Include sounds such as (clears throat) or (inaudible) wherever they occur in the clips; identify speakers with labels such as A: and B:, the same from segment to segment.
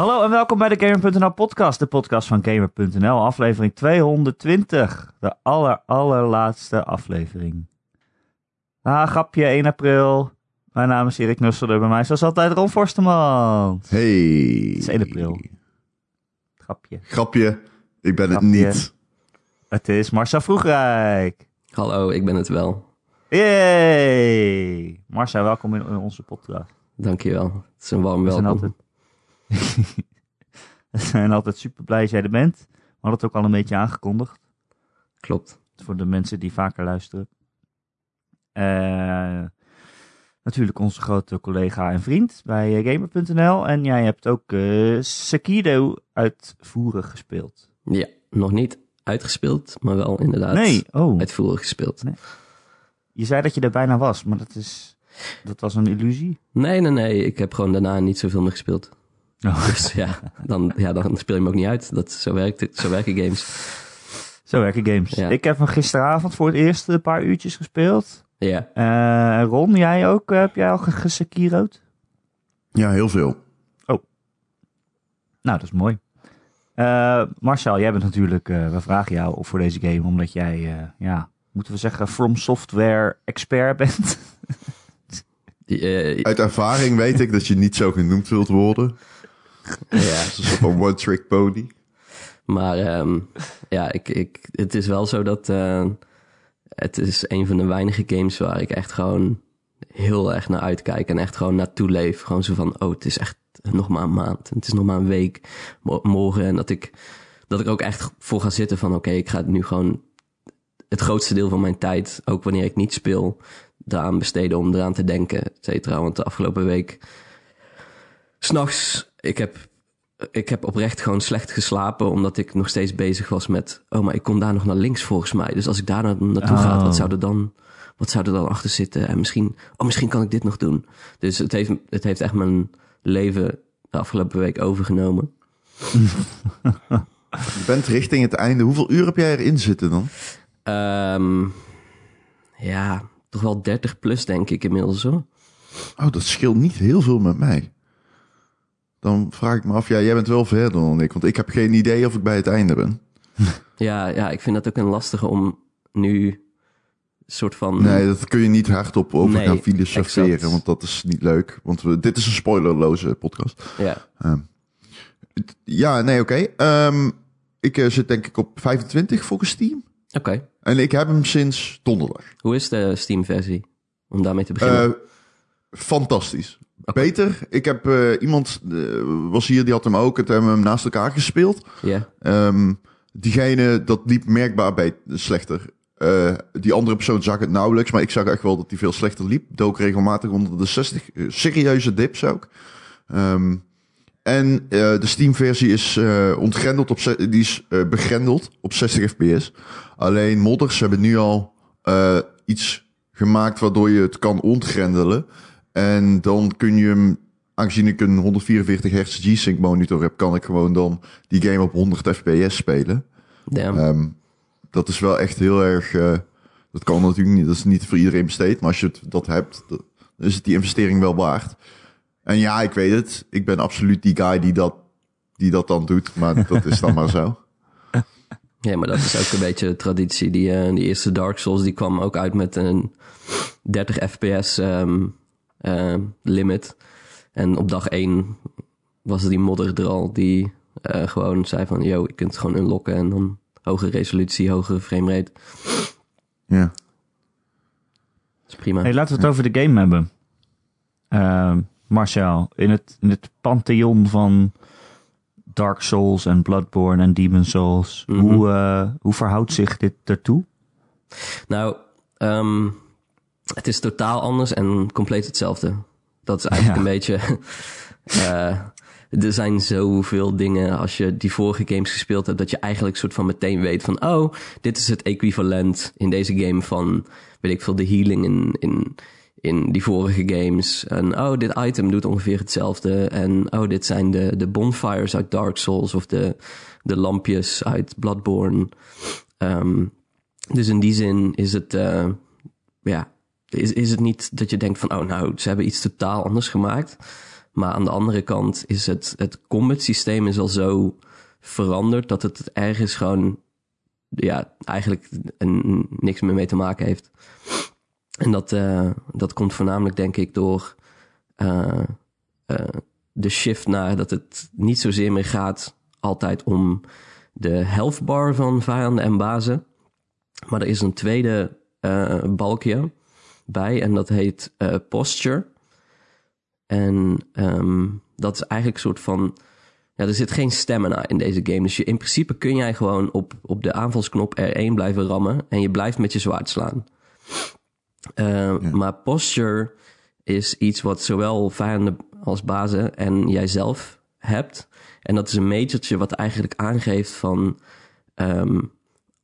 A: Hallo en welkom bij de Gamer.nl podcast, de podcast van Gamer.nl, aflevering 220. De aller, allerlaatste aflevering. Ah, grapje, 1 april. Mijn naam is Erik Nusselder, bij mij zoals altijd Ron Forstemans.
B: Hey.
A: Het is 1 april. Grapje.
B: Grapje, ik ben het niet.
A: Het is Marcel Vroegrijk.
C: Hallo, ik ben het wel.
A: Yay! Marcel, welkom in, in onze podcast.
C: Dankjewel. Het is een warm
A: We zijn
C: welkom. (laughs)
A: we zijn altijd super blij dat jij er bent. We hadden het ook al een beetje aangekondigd.
C: Klopt.
A: Voor de mensen die vaker luisteren. Eh, natuurlijk onze grote collega en vriend bij eh, Gamer.nl. En jij hebt ook eh Sekiro uitvoerig gespeeld.
C: Ja, nog niet uitgespeeld, maar wel inderdaad
A: Nee, oh.
C: uitvoerig gespeeld.
A: Je zei dat je er bijna was, maar dat, is, dat was een illusie.
C: Nee, nee, nee. Ik heb gewoon daarna niet zoveel meer gespeeld.
A: Oh. (laughs)
C: Dus ja, dan, ja, dan speel je hem ook niet uit. Dat, zo, werkt het, zo werken games.
A: Zo werken games.
C: Ja.
A: Ik heb hem gisteravond voor het eerst een paar uurtjes gespeeld.
C: Ja,
A: Eh, Ron, jij ook? Heb jij al ge- gesekiro'd?
B: Ja, heel veel.
A: Nou, dat is mooi. Eh, Marcel, jij bent natuurlijk, eh, we vragen jou voor deze game omdat jij, eh, ja, moeten we zeggen, From Software expert bent. (laughs)
B: Uit ervaring weet ik dat je niet zo genoemd wilt worden.
C: Ja.
B: Een soort one-trick pony.
C: Maar ehm, ja, ik, ik, het is wel zo dat eh, het is een van de weinige games waar ik echt gewoon heel erg naar uitkijk en echt gewoon naartoe leef. Gewoon zo van, oh, het is echt nog maar een maand. Het is nog maar een week mo- morgen. En dat ik, dat ik ook echt voor ga zitten van, oké, ik ga nu gewoon het grootste deel van mijn tijd, ook wanneer ik niet speel, daaraan besteden om eraan te denken, et cetera. Want de afgelopen week, s'nachts, ik heb ik heb oprecht gewoon slecht geslapen, omdat ik nog steeds bezig was met, oh, maar ik kom daar nog naar links volgens mij. Dus als ik daar na- naartoe ga,
A: Oh.
C: wat zou er dan, wat zou er dan achter zitten? En misschien, oh, misschien kan ik dit nog doen. Dus het heeft, het heeft echt mijn leven de afgelopen week overgenomen.
B: Je bent richting het einde. Hoeveel uur heb jij erin zitten dan?
C: Ehm, ja, toch wel 30 plus denk ik inmiddels hoor.
B: Oh, dat scheelt niet heel veel met mij. Dan vraag ik me af, ja, jij bent wel verder dan ik. Want ik heb geen idee of ik bij het einde ben. (laughs)
C: Ja, ja, ik vind dat ook een lastige om nu soort van...
B: Nee, dat kun je niet hardop over
C: Nee,
B: gaan filosoferen.
C: exact.
B: Want dat is niet leuk. Want we, dit is een spoilerloze podcast.
C: Ja,
B: Ja, nee, oké. Ehm, ik eh, zit denk ik op 25 volgens Steam.
C: oké.
B: En ik heb hem sinds donderdag.
C: Hoe is de Steam versie? Om daarmee te beginnen.
B: Eh, fantastisch. Beter. Ik heb eh, iemand eh, was hier, die had hem ook. Het hebben we hem naast elkaar gespeeld.
C: Ja,
B: Ehm, diegene, dat liep merkbaar bij slechter. Eh, die andere persoon zag het nauwelijks, maar ik zag echt wel dat hij veel slechter liep. Dook regelmatig onder de 60. eh, serieuze dips ook. Ehm, en de Steam-versie is ontgrendeld op, die is begrendeld op 60 fps. Alleen modders hebben nu al iets gemaakt waardoor je het kan ontgrendelen. En dan kun je hem, aangezien ik een 144 hertz G-Sync monitor heb, kan ik gewoon dan die game op 100 fps spelen.
C: damn.
B: Ehm, dat is wel echt heel erg. eh, dat kan natuurlijk niet. Dat is niet voor iedereen besteed. Maar als je het, dat hebt, dan is het die investering wel waard. En ja, ik weet het. Ik ben absoluut die guy die dat, die dat dan doet. Maar dat is dan maar zo. (laughs)
C: Ja, maar dat is ook een beetje de traditie. Die, eh, die eerste Dark Souls die kwam ook uit met een 30 fps ehm, ehm, limit. En op dag 1 was die modder er al die eh, gewoon zei van... yo, je kunt het gewoon unlocken en dan hogere resolutie, hogere framerate.
B: Ja.
C: Dat is prima.
A: Hey, laten we het over de game hebben. Ehm, Marcel, in het, in het pantheon van Dark Souls en Bloodborne en Demon Souls,
C: Mhm.
A: hoe, eh, hoe verhoudt zich dit ertoe?
C: Nou, ehm, het is totaal anders en compleet hetzelfde. Dat is eigenlijk
A: Ja.
C: een beetje... (laughs) eh, er zijn zoveel dingen als je die vorige games gespeeld hebt... dat je eigenlijk soort van meteen weet van... oh, dit is het equivalent in deze game van... weet ik veel, de healing in, in, in die vorige games. En oh, dit item doet ongeveer hetzelfde. En oh, dit zijn de, de bonfires uit Dark Souls... of de, de lampjes uit Bloodborne... Ehm, dus in die zin is het, eh, ja, is, is het niet dat je denkt van, oh nou, ze hebben iets totaal anders gemaakt. Maar aan de andere kant is het, het combat systeem is al zo veranderd dat het ergens gewoon ja, eigenlijk niks meer mee te maken heeft. En dat, uh, dat komt voornamelijk, denk ik, door uh, uh, de shift naar dat het niet zozeer meer gaat altijd om de health bar van vijanden en bazen. Maar er is een tweede balkje bij en dat heet posture. En um, dat is eigenlijk een soort van ja, er zit geen stamina in deze game. Dus je, in principe kun jij gewoon op, op de aanvalsknop R1 blijven rammen. En je blijft met je zwaard slaan. Uh, Maar posture is iets wat zowel vijanden als bazen en jijzelf hebt. En dat is een metertje wat eigenlijk aangeeft van... Um,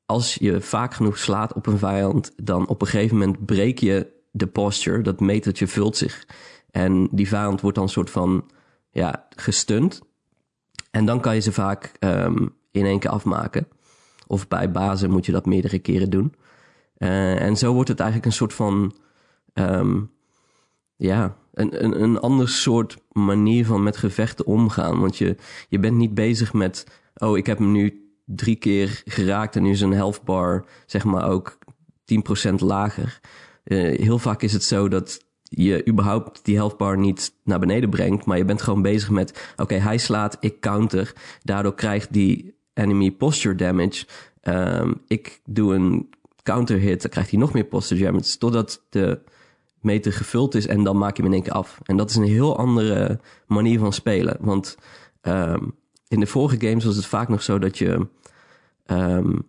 C: als je vaak genoeg slaat op een vijand... dan op een gegeven moment breek je de posture. Dat metertje vult zich. En die vijand wordt dan soort van ja, gestund. En dan kan je ze vaak um, in één keer afmaken. Of bij bazen moet je dat meerdere keren doen. Uh, en zo wordt het eigenlijk een soort van. Um, ja, een, een, een ander soort manier van met gevechten omgaan. Want je, je bent niet bezig met. Oh, ik heb hem nu drie keer geraakt en nu is een health bar, zeg maar, ook 10% lager. Uh, heel vaak is het zo dat je überhaupt die health bar niet naar beneden brengt. Maar je bent gewoon bezig met, oké, hij slaat, ik counter. Daardoor krijgt die enemy posture damage. Um, ik doe een counter hit, dan krijgt hij nog meer posture damage. Totdat de meter gevuld is en dan maak je hem in één keer af. En dat is een heel andere manier van spelen. Want um, in de vorige games was het vaak nog zo dat je... Um,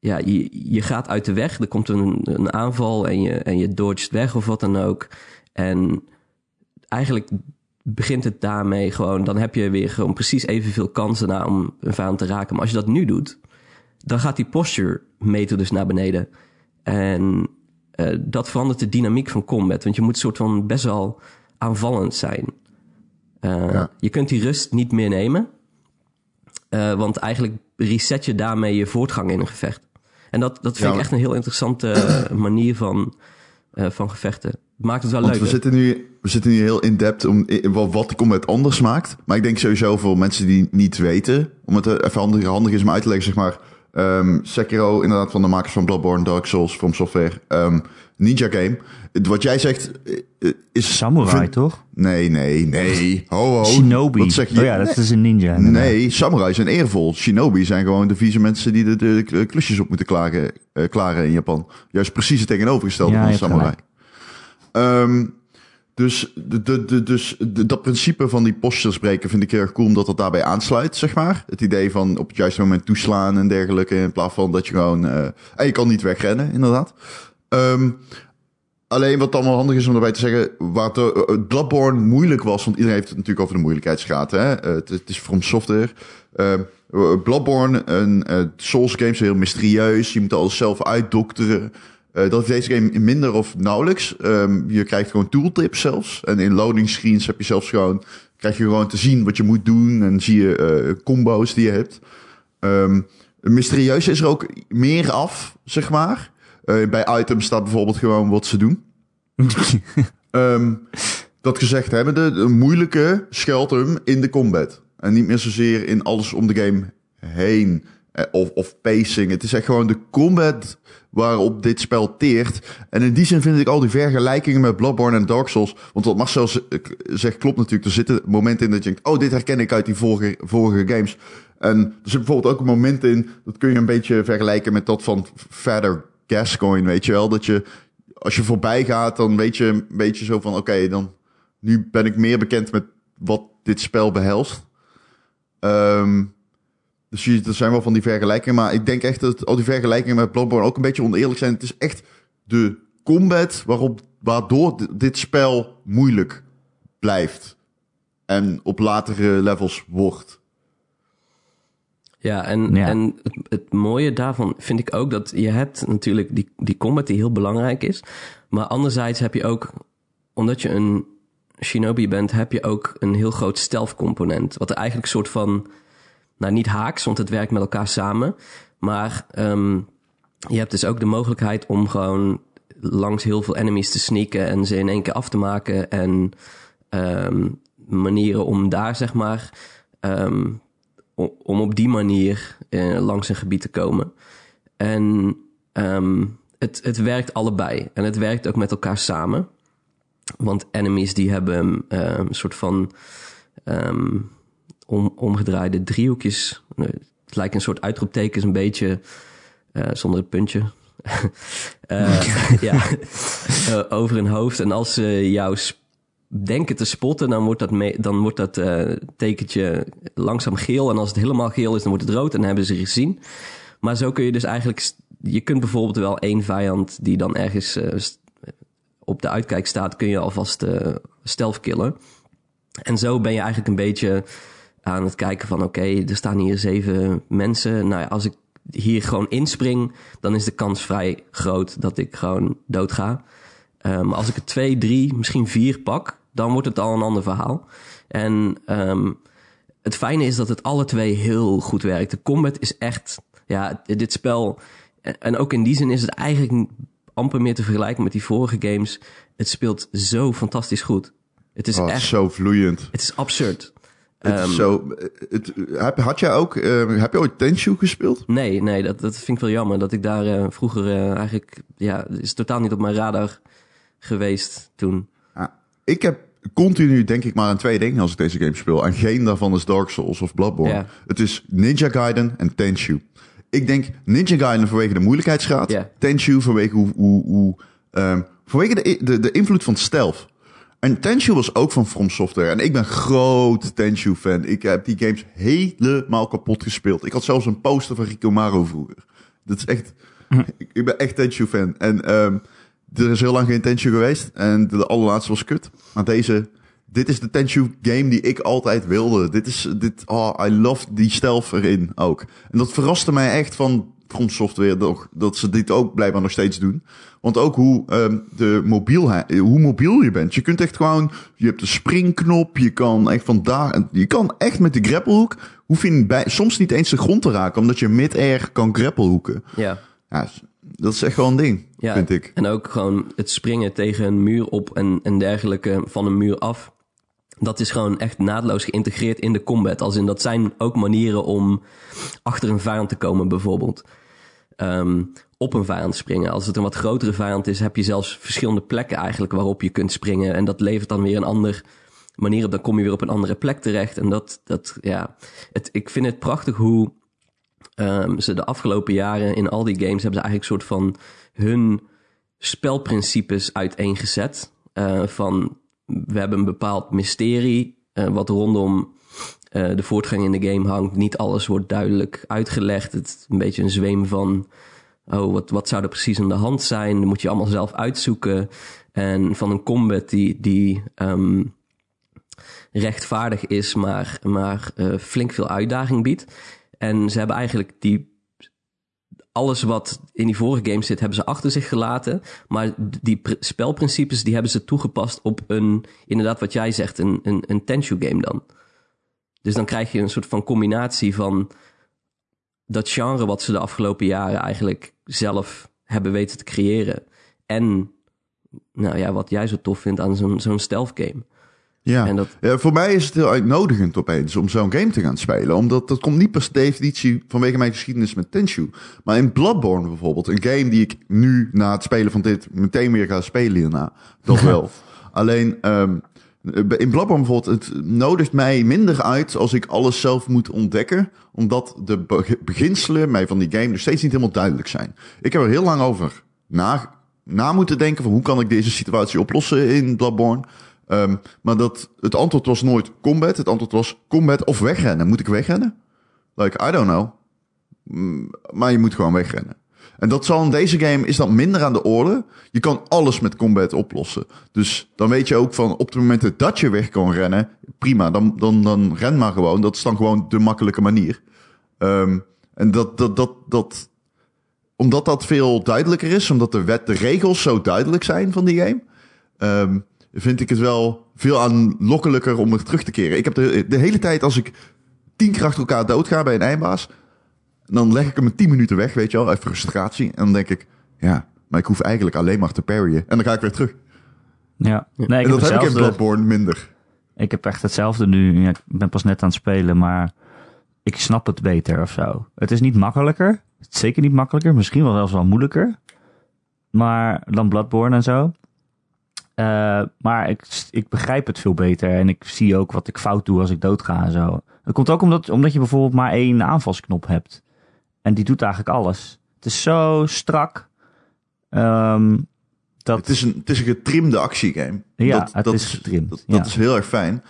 C: ja, je, je gaat uit de weg. Er komt een, een aanval en je, en je dodgt weg of wat dan ook. En eigenlijk begint het daarmee gewoon... dan heb je weer gewoon precies evenveel kansen na om een vijand te raken. Maar als je dat nu doet, dan gaat die posture meter dus naar beneden. En uh, dat verandert de dynamiek van combat. Want je moet soort van best wel aanvallend zijn. Uh, ja. Je kunt die rust niet meer nemen. Uh, want eigenlijk reset je daarmee je voortgang in een gevecht. En dat, dat vind ja, ik echt een heel interessante uh, manier van, uh, van gevechten. Het maakt het wel
B: Want
C: leuk.
B: We zitten, nu, we zitten nu heel in-depth om wat, wat de combat anders maakt. Maar ik denk sowieso voor mensen die niet weten, om het even handig, handig is om uit te leggen, zeg maar. Um, Sekiro, inderdaad, van de makers van Bloodborne, Dark Souls, From Software. Um, Ninja Game. Wat jij zegt is...
A: Samurai, vind... toch?
B: Nee, nee, nee. (laughs) Ho, ho.
A: Shinobi.
B: Wat zeg je?
A: Oh ja, dat is een ninja.
B: Inderdaad. Nee, samurai zijn eervol. Shinobi zijn gewoon de vieze mensen die de, de, de klusjes op moeten klagen, uh, klaren in Japan. Juist precies het tegenovergestelde
A: ja,
B: van samurai. Um, dus, de, de, de, dus dat principe van die postures breken vind ik heel erg cool, omdat dat daarbij aansluit, zeg maar. Het idee van op het juiste moment toeslaan en dergelijke, in plaats van dat je gewoon... Uh, en je kan niet wegrennen, inderdaad. Um, alleen wat dan wel handig is om erbij te zeggen, waar het uh, Bloodborne moeilijk was, want iedereen heeft het natuurlijk over de moeilijkheidsgraad, hè. Uh, het, is From Software. Uh, Bloodborne, een Souls game is heel mysterieus, je moet alles zelf uitdokteren. Dat is deze game minder of nauwelijks. Um, je krijgt gewoon tooltips zelfs. En in loading screens heb je zelfs gewoon, krijg je gewoon te zien wat je moet doen. En zie je uh, combo's die je hebt. Um, mysterieus is er ook meer af, zeg maar. Uh, bij items staat bijvoorbeeld gewoon wat ze doen. um, (laughs) dat gezegd hebben, de, moeilijke schuilt hem in de combat. En niet meer zozeer in alles om de game heen. Of, of pacing. Het is echt gewoon de combat waarop dit spel teert. En in die zin vind ik al die vergelijkingen met Bloodborne en Dark Souls. Want wat Marcel zegt klopt natuurlijk. Er zitten momenten in dat je denkt, oh, dit herken ik uit die vorige, vorige games. En er zit bijvoorbeeld ook een moment in, dat kun je een beetje vergelijken met dat van Father Gascoigne, weet je wel. Dat je, als je voorbij gaat, dan weet je een beetje zo van, oké, dan, nu ben ik meer bekend met wat dit spel behelst. Um, dus er zijn wel van die vergelijkingen. Maar ik denk echt dat al die vergelijkingen met Bloodborne ook een beetje oneerlijk zijn. Het is echt de combat waarop, waardoor dit spel moeilijk blijft. En op latere levels wordt.
C: Ja, en, ja. en het, het, mooie daarvan vind ik ook dat je hebt natuurlijk die, die combat die heel belangrijk is. Maar anderzijds heb je ook, omdat je een shinobi bent, heb je ook een heel groot stealth component. Wat er eigenlijk een soort van nou niet haaks, want het werkt met elkaar samen. Maar um, je hebt dus ook de mogelijkheid om gewoon langs heel veel enemies te sneaken en ze in één keer af te maken. En ehm, manieren om daar, zeg maar, ehm, om op die manier eh, langs een gebied te komen. En ehm, het, het werkt allebei. En het werkt ook met elkaar samen. Want enemies die hebben ehm, een soort van ehm, om, omgedraaide driehoekjes. Het lijkt een soort uitroeptekens, een beetje eh, zonder het puntje. (laughs) Eh, (laughs) ja, (laughs) Eh, over hun hoofd. En als ze jou sp- denken te spotten, dan wordt dat, dan wordt dat eh, tekentje langzaam geel. En als het helemaal geel is, dan wordt het rood en dan hebben ze gezien. Maar zo kun je dus eigenlijk... Je kunt bijvoorbeeld wel één vijand die dan ergens eh, op de uitkijk staat... kun je alvast eh stealth killen. En zo ben je eigenlijk een beetje aan het kijken van... oké, er staan hier zeven mensen. Nou ja, als ik hier gewoon inspring... dan is de kans vrij groot dat ik gewoon doodga. Maar als ik er twee, drie, misschien vier pak... dan wordt het al een ander verhaal. En ehm, het fijne is dat het alle twee heel goed werkt. De combat is echt... Ja, dit spel... En ook in die zin is het eigenlijk amper meer te vergelijken met die vorige games. Het speelt zo fantastisch goed. Het is
B: Oh,
C: echt...
B: zo vloeiend.
C: Het is absurd.
B: Het
C: Ehm,
B: is zo, het, heb, had jij ook, eh, heb je ooit Tenshu gespeeld?
C: Nee, nee, dat, dat vind ik wel jammer. Dat ik daar eh, vroeger eh, eigenlijk... Ja, is totaal niet op mijn radar geweest toen.
B: Ja, ik heb continu denk ik maar aan twee dingen als ik deze game speel. En geen daarvan is Dark Souls of Bloodborne.
C: Ja.
B: Het is Ninja Gaiden en Tenshu. Ik denk Ninja Gaiden vanwege de moeilijkheidsgraad.
C: Ja.
B: Tenshu vanwege hoe... hoe, hoe ehm, vanwege de, de, de invloed van stealth. En Tenshu was ook van From Software. En ik ben groot Tenshu-fan. Ik heb die games helemaal kapot gespeeld. Ik had zelfs een poster van Rikomaro vroeger. Dat is echt... Ik, ik ben echt Tenshu-fan. En ehm, er is heel lang geen Tenshu geweest. En de allerlaatste was kut. Maar deze... Dit is de Tenshu-game die ik altijd wilde. Dit is... Dit, oh, I love die stealth erin ook. En dat verraste mij echt van From Software toch, dat ze dit ook blijkbaar nog steeds doen. Want ook hoe, ehm, de mobielheid, hoe mobiel je bent. Je kunt echt gewoon, je hebt de springknop, je kan echt van daar, je kan echt met de grappelhoek, hoef je bij, soms niet eens de grond te raken, omdat je mid-air kan grappelhoeken.
C: Ja.
B: Ja, dat is echt wel een ding,
C: Ja,
B: vind ik.
C: En ook gewoon het springen tegen een muur op en, en dergelijke van een muur af. Dat is gewoon echt naadloos geïntegreerd in de combat. Als in dat zijn ook manieren om achter een vijand te komen, bijvoorbeeld. Ehm, op een vijand springen. Als het een wat grotere vijand is, heb je zelfs verschillende plekken eigenlijk waarop je kunt springen. En dat levert dan weer een ander manier op. Dan kom je weer op een andere plek terecht. En dat, dat ja, het, ik vind het prachtig hoe Ehm, ze de afgelopen jaren in al die games hebben ze eigenlijk een soort van hun spelprincipes uiteengezet. Eh, van we hebben een bepaald mysterie eh, wat rondom eh, de voortgang in de game hangt. Niet alles wordt duidelijk uitgelegd. Het is een beetje een zweem van. Oh, wat, wat zou er precies aan de hand zijn? Dat moet je allemaal zelf uitzoeken. En van een combat die, die ehm, rechtvaardig is, maar, maar flink veel uitdaging biedt. En ze hebben eigenlijk die. Alles wat in die vorige games zit, hebben ze achter zich gelaten. Maar die pr- spelprincipes, die hebben ze toegepast op een, inderdaad wat jij zegt, een, een, een Tenshu game dan. Dus dan krijg je een soort van combinatie van dat genre wat ze de afgelopen jaren eigenlijk zelf hebben weten te creëren. En, nou ja, wat jij zo tof vindt aan zo'n zo'n stealth game.
B: Ja.
C: En dat,
B: Ja, voor mij is het heel uitnodigend opeens om zo'n game te gaan spelen. Omdat dat komt niet per definitie vanwege mijn geschiedenis met Tenshu. Maar in Bloodborne bijvoorbeeld, een game die ik nu na het spelen van dit meteen weer ga spelen hierna. Dat (laughs) wel. Alleen ehm, in Bloodborne bijvoorbeeld, het nodigt mij minder uit als ik alles zelf moet ontdekken. Omdat de be- beginselen mij van die game nog steeds niet helemaal duidelijk zijn. Ik heb er heel lang over na, na moeten denken van hoe kan ik deze situatie oplossen in Bloodborne. Ehm, maar dat, het antwoord was nooit combat. Het antwoord was combat of wegrennen. Moet ik wegrennen? Like, I don't know. Mm, Maar je moet gewoon wegrennen. En dat zal in deze game is dat minder aan de orde. Je kan alles met combat oplossen. Dus dan weet je ook van op de momenten dat je weg kan rennen, prima, dan, dan, dan ren maar gewoon. Dat is dan gewoon de makkelijke manier. Ehm, en dat, dat, dat, dat, omdat dat veel duidelijker is, omdat de wet, de regels zo duidelijk zijn van die game, ehm, vind ik het wel veel aanlokkelijker om er terug te keren. Ik heb de, de hele tijd, als ik tien keer achter elkaar doodga bij een eindbaas, dan leg ik hem 10 minuten weg, weet je wel, uit frustratie. En dan denk ik, ja, maar ik hoef eigenlijk alleen maar te parryen. En dan ga ik weer terug.
A: Ja. Nee, ik
B: en
A: heb
B: dat heb ik in
A: hetzelfde.
B: Bloodborne minder.
A: ik heb echt hetzelfde nu. Ja, ik ben pas net aan het spelen, maar ik snap het beter of zo. Het is niet makkelijker. Het is zeker niet makkelijker. Misschien wel zelfs wel moeilijker. Maar dan Bloodborne en zo. Uh, maar ik, ik begrijp het veel beter. En ik zie ook wat ik fout doe als ik doodga en zo. Het komt ook omdat, omdat je bijvoorbeeld maar één aanvalsknop hebt. En die doet eigenlijk alles. Het is zo strak. Um, dat...
B: Het, is een, het is een getrimde actiegame.
A: Ja,
B: dat,
A: het
B: dat
A: is getrimd.
B: Dat,
A: ja.
B: dat is heel erg fijn.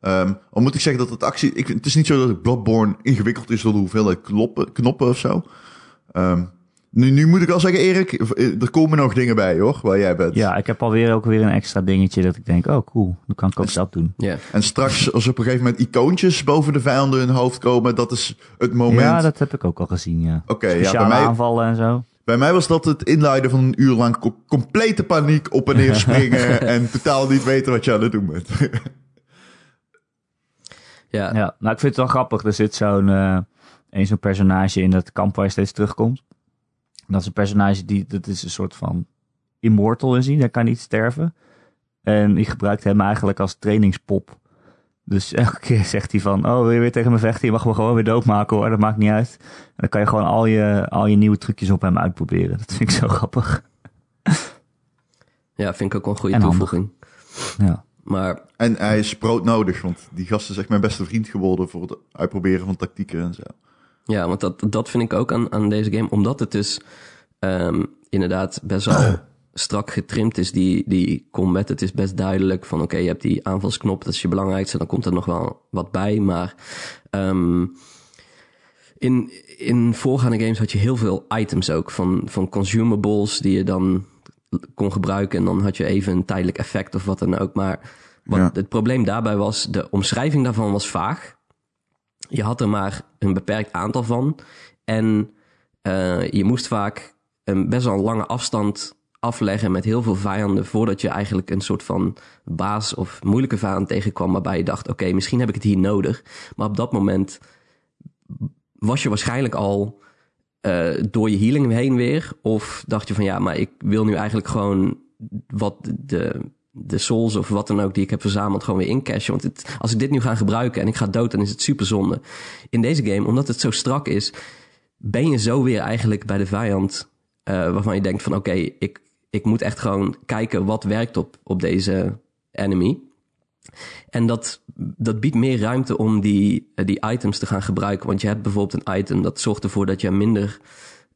B: Um, al moet ik zeggen dat het actie... Ik, het is niet zo dat Bloodborne ingewikkeld is door de hoeveelheid knoppen, knoppen of zo. Um, nu, nu moet ik wel zeggen, Erik, er komen nog dingen bij hoor, waar jij bent.
A: Ja, ik heb alweer ook weer een extra dingetje dat ik denk, oh cool, dan kan ik ook dat doen.
C: Ja.
B: En straks, als op een gegeven moment icoontjes boven de vijanden hun hoofd komen, dat is het moment.
A: Ja, dat heb ik ook al gezien, ja.
B: Oké, ja, bij mij,
A: aanvallen en zo.
B: bij mij was dat het inleiden van een uur lang co- complete paniek op en neer (laughs) springen en totaal niet weten wat je aan het doen bent. (laughs)
C: Ja.
A: Ja, nou ik vind het wel grappig. Er zit zo'n eh een zo'n personage in dat kamp waar je steeds terugkomt. Dat is een personage die, dat is een soort van immortal is hij, hij kan niet sterven. En die gebruikt hem eigenlijk als trainingspop. Dus elke keer (laughs) zegt hij van, oh wil je weer tegen me vechten? Je mag me gewoon weer doodmaken hoor, dat maakt niet uit. En dan kan je gewoon al je, al je nieuwe trucjes op hem uitproberen. Dat vind ik zo (laughs) grappig.
C: ja, vind ik ook wel een goede
A: En handig.
C: toevoeging.
A: Ja.
C: Maar
B: en hij is broodnodig, want die gast is echt mijn beste vriend geworden voor het uitproberen van tactieken en zo.
C: Ja, want dat, dat vind ik ook aan, aan deze game. Omdat het dus ehm, inderdaad best wel (clears throat) strak getrimd is, die, die combat. Het is best duidelijk van oké, je hebt die aanvalsknop, dat is je belangrijkste. Dan komt er nog wel wat bij. Maar ehm, in, in voorgaande games had je heel veel items ook. Van, van consumables die je dan kon gebruiken. En dan had je even een tijdelijk effect of wat dan ook. Maar wat
B: Ja.
C: het probleem daarbij was, de omschrijving daarvan was vaag. Je had er maar een beperkt aantal van. En eh, je moest vaak een best wel een lange afstand afleggen met heel veel vijanden... voordat je eigenlijk een soort van baas of moeilijke vijand tegenkwam... waarbij je dacht, oké, misschien heb ik het hier nodig. Maar op dat moment was je waarschijnlijk al eh, door je healing heen weer... of dacht je van, ja, maar ik wil nu eigenlijk gewoon wat de, de souls of wat dan ook die ik heb verzameld gewoon weer incashen. Want als ik dit nu ga gebruiken en ik ga dood, dan is het super zonde. In deze game, omdat het zo strak is, ben je zo weer eigenlijk bij de vijand eh, waarvan je denkt van oké, ik, ik moet echt gewoon kijken wat werkt op, op deze enemy. En dat, dat biedt meer ruimte om die, eh, die items te gaan gebruiken. Want je hebt bijvoorbeeld een item dat zorgt ervoor dat je minder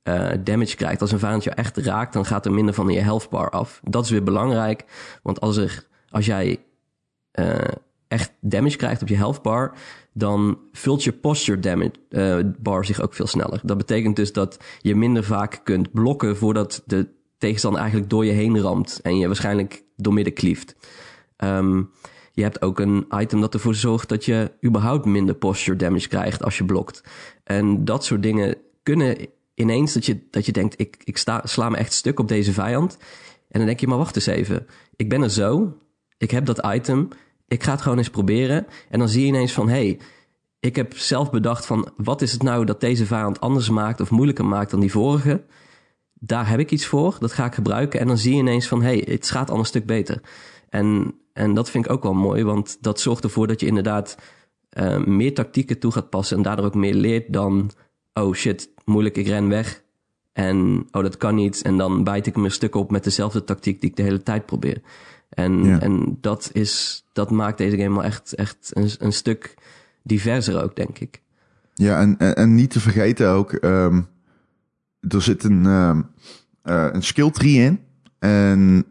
C: eh, damage krijgt. Als een vijand je echt raakt, dan gaat er minder van je health bar af. Dat is weer belangrijk, want als, er, als jij eh, echt damage krijgt op je health bar, dan vult je posture damage eh, bar zich ook veel sneller. Dat betekent dus dat je minder vaak kunt blokken voordat de tegenstander eigenlijk door je heen ramt en je waarschijnlijk doormidden klieft. Ehm, je hebt ook een item dat ervoor zorgt dat je überhaupt minder posture damage krijgt als je blokt. En dat soort dingen kunnen ineens dat je, dat je denkt, ik, ik sta, sla me echt stuk op deze vijand. En dan denk je, maar wacht eens even. Ik ben er zo, ik heb dat item, ik ga het gewoon eens proberen. En dan zie je ineens van, hey, ik heb zelf bedacht van, wat is het nou dat deze vijand anders maakt of moeilijker maakt dan die vorige? Daar heb ik iets voor, dat ga ik gebruiken. En dan zie je ineens van, hey, het gaat al een stuk beter. En, en dat vind ik ook wel mooi, want dat zorgt ervoor dat je inderdaad uh, meer tactieken toe gaat passen en daardoor ook meer leert dan, oh shit, moeilijk, ik ren weg. En oh, dat kan niet. En dan bijt ik me een stuk op met dezelfde tactiek die ik de hele tijd probeer. En,
B: Ja.
C: en dat, is, dat maakt deze game wel echt, echt een, een stuk diverser ook, denk ik.
B: Ja, en, en, en niet te vergeten ook, ehm, er zit een, eh, een skill tree in. En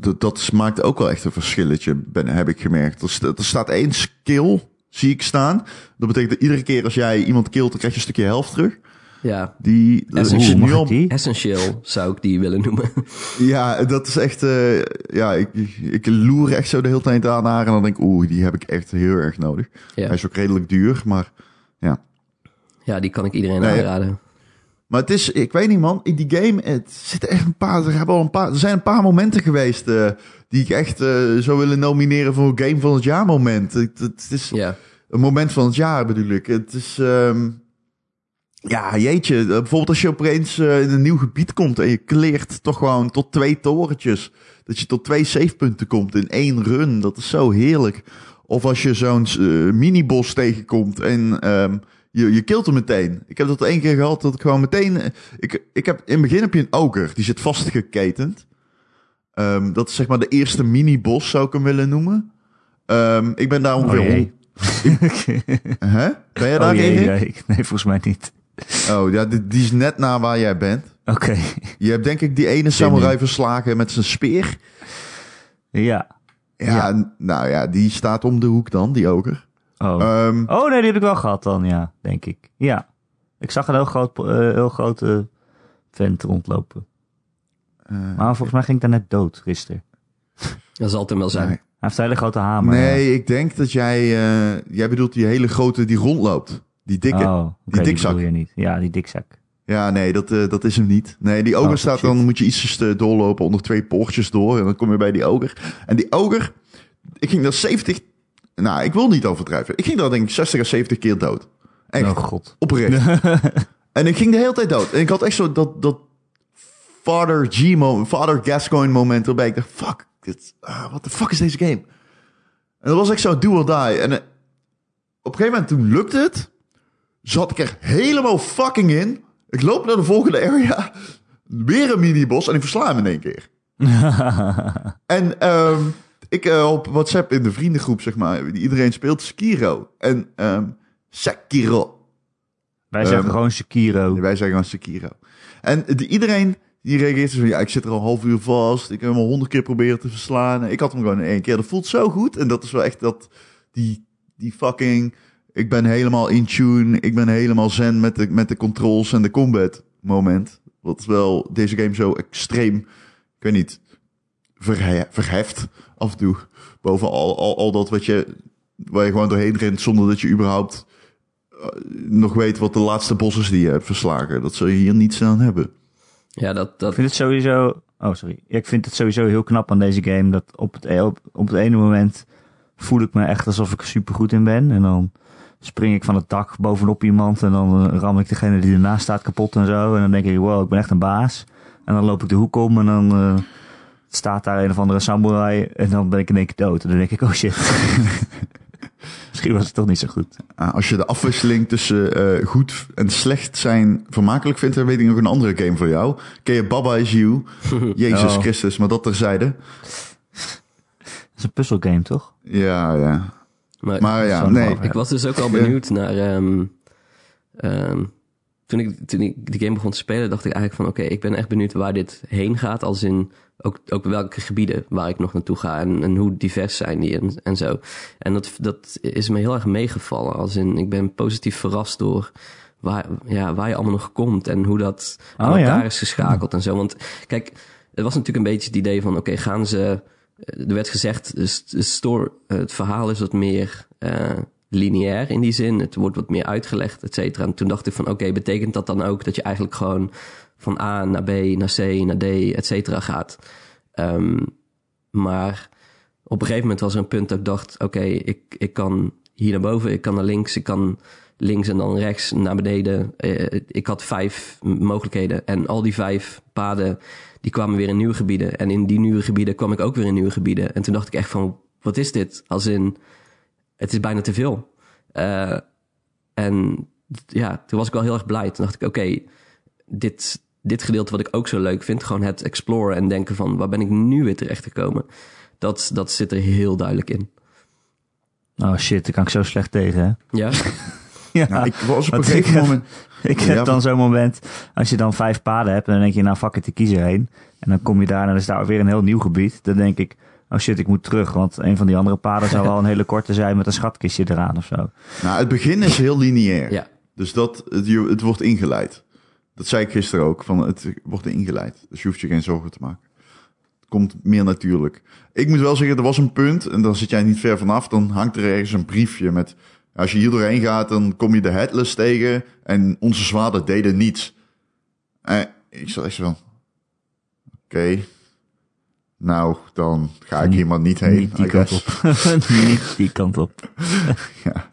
B: d- dat maakt ook wel echt een verschilletje, ben, heb ik gemerkt. Er, er staat één skill, zie ik staan. Dat betekent dat iedere keer als jij iemand killt, dan krijg je een stukje helft terug.
C: Ja,
B: Die,
A: ik die?
C: essentieel zou ik die willen noemen. (laughs)
B: ja, dat is echt, eh, ja, ik, ik loer echt zo de hele tijd aan naar en dan denk ik, oeh, die heb ik echt heel erg nodig.
C: Ja.
B: Hij is ook redelijk duur, maar ja.
C: ja, die kan ik iedereen
B: Nee,
C: aanraden.
B: Maar het is, ik weet niet man, in die game, het zitten echt een paar, er, hebben al een paar, er zijn een paar momenten geweest eh, die ik echt eh, zou willen nomineren voor Game van het Jaar moment. Het, het is
C: Ja,
B: een moment van het jaar bedoel ik. Het is, ehm, ja jeetje, eh, bijvoorbeeld als je opeens eh, in een nieuw gebied komt en je kleert toch gewoon tot twee torentjes. Dat je tot twee savepunten komt in één run. Dat is zo heerlijk. Of als je zo'n eh, mini-bos tegenkomt en ehm, je, je kilt hem meteen. Ik heb dat één keer gehad dat ik gewoon meteen... Ik, ik heb, in het begin heb je een oger, die zit vastgeketend. Ehm, dat is zeg maar de eerste mini-bos, zou ik hem willen noemen. Ehm, ik ben daar
A: Oh
B: ongeveer... (laughs) Hè? Ben
A: Oh
B: daar
A: jee, nee, nee, volgens mij niet.
B: Oh ja, die, die is net na waar jij bent.
A: Oké.
B: Je hebt denk ik die ene samurai verslagen met zijn speer.
A: Ja.
B: Ja, nou ja, die staat om de hoek dan, die oger.
A: Oh.
B: Ehm,
A: oh nee, die heb ik wel gehad dan, ja, denk ik. Ja. Ik zag een heel, groot, eh, heel grote vent rondlopen.
B: eh,
A: Maar volgens mij ging ik daar net dood gisteren. (laughs)
C: Dat zal het hem wel zijn.
B: nee.
A: Hij heeft een hele grote hamer.
B: nee, ik denk dat jij... eh, jij bedoelt die hele grote die rondloopt. Die dikke.
A: Oh, oké,
B: die dikzak.
A: niet. Ja, die dikzak.
B: Ja, nee, dat, eh, dat is hem niet. Nee, die oger
A: Oh,
B: staat
A: shit.
B: dan, moet je ietsjes te doorlopen onder twee poortjes door. En dan kom je bij die oger. En die oger, ik ging daar 70... Nou, ik wil niet overdrijven. Ik ging daar denk ik 60 of 70 keer dood. Echt,
A: Oh god.
B: oprecht. (laughs) en ik ging de hele tijd dood. En ik had echt zo dat, dat Father G moment, Father Gascoigne moment waarbij ik dacht, fuck, dit, ah, what the fuck is deze game? En dat was echt zo do or die. En eh, op een gegeven moment toen lukte het, zat ik er helemaal fucking in. Ik loop naar de volgende area, weer een minibos en ik versla hem in één keer. (laughs) En ehm, ik eh, op WhatsApp in de vriendengroep, zeg maar, iedereen speelt Sekiro. En ehm Sekiro.
A: Wij zeggen
B: Ehm,
A: gewoon Sekiro.
B: Wij zeggen gewoon Sekiro. En de, iedereen die reageert zo van, ja, ik zit er al een half uur vast. Ik heb hem al honderd keer proberen te verslaan. Ik had hem gewoon in één keer. Dat voelt zo goed. En dat is wel echt dat, die, die fucking, ik ben helemaal in tune. Ik ben helemaal zen met de, met de controls en de combat moment. Wat wel deze game zo extreem, ik weet niet, verhe- verheft af en toe. Boven al, al, al dat wat je, waar je gewoon doorheen rent zonder dat je überhaupt eh, nog weet wat de laatste bos is die je hebt verslagen. Dat zul je hier niet aan hebben.
C: Ja, dat,
A: Ik
C: dat,
A: vind het sowieso... Oh, sorry. Ja, Ik vind het sowieso heel knap aan deze game. Dat op het, op, op het ene moment voel ik me echt alsof ik er super goed in ben. En dan spring ik van het dak bovenop iemand. En dan eh, ram ik degene die ernaast staat kapot en zo. En dan denk ik, wow, ik ben echt een baas. En dan loop ik de hoek om en dan eh, staat daar een of andere samurai. En dan ben ik in één keer dood. En dan denk ik, oh shit. (laughs) Misschien was het toch niet zo goed.
B: Ah, als je de afwisseling tussen eh, goed en slecht zijn vermakelijk vindt, dan weet ik nog een andere game voor jou. Ken je Baba Is You? (laughs) Jezus
A: Oh.
B: Christus, maar dat terzijde.
A: Het is een puzzelgame, toch?
B: Ja, ja.
C: Maar,
B: Maar ja, nee.
C: ik was dus ook al benieuwd naar... ehm, ehm, toen, ik, toen ik die game begon te spelen, dacht ik eigenlijk van... Oké, ik ben echt benieuwd waar dit heen gaat. Als in ook, ook welke gebieden waar ik nog naartoe ga. En, en hoe divers zijn die en, en zo. En dat, dat is me heel erg meegevallen. Als in, ik ben positief verrast door... Waar, ja, waar je allemaal nog komt en hoe dat aan
A: Oh, ja?
C: elkaar is geschakeld en zo. Want kijk, het was natuurlijk een beetje het idee van... Oké, gaan ze... Er werd gezegd, het verhaal is wat meer eh, lineair in die zin. Het wordt wat meer uitgelegd, et cetera. En toen dacht ik van, oké, betekent dat dan ook dat je eigenlijk gewoon van A naar B, naar C, naar D, et cetera gaat? Ehm, maar op een gegeven moment was er een punt dat ik dacht, oké, ik, ik kan hier naar boven, ik kan naar links, ik kan links en dan rechts naar beneden. Eh, ik had vijf mogelijkheden en al die vijf paden, die kwamen weer in nieuwe gebieden. En in die nieuwe gebieden kwam ik ook weer in nieuwe gebieden. En toen dacht ik echt van, wat is dit? Als in, het is bijna te veel. Eh, en ja, toen was ik wel heel erg blij. Toen dacht ik, oké, dit, dit gedeelte wat ik ook zo leuk vind, gewoon het exploren en denken van, waar ben ik nu weer terecht gekomen? Dat, dat zit er heel duidelijk in.
A: Oh shit, daar kan ik zo slecht tegen, hè?
C: Ja, (laughs)
A: Ja,
B: Nou, ik was op een gegeven moment... (laughs)
A: Ik heb
B: Ja,
A: dan zo'n moment, als je dan vijf paden hebt, en dan denk je, nou fuck it, ik kies er één. En dan kom je daar en dan is daar weer een heel nieuw gebied. Dan denk ik, oh shit, ik moet terug, want een van die andere paden zou (laughs) wel een hele korte zijn met een schatkistje eraan of zo.
B: Nou, het begin is heel lineair.
C: ja.
B: Dus dat, het, je- het wordt ingeleid. Dat zei ik gisteren ook, van het wordt ingeleid. Dus je hoeft je geen zorgen te maken. Het komt meer natuurlijk. Ik moet wel zeggen, er was een punt, en dan zit jij niet ver vanaf, dan hangt er ergens een briefje met... Als je hier doorheen gaat, dan kom je de headless tegen en onze zwaarden deden niets. En ik zat echt zo van... Oké, nou, dan ga ik hier maar niet heen.
A: Niet die kant op. (laughs) niet die kant op.
B: Ja.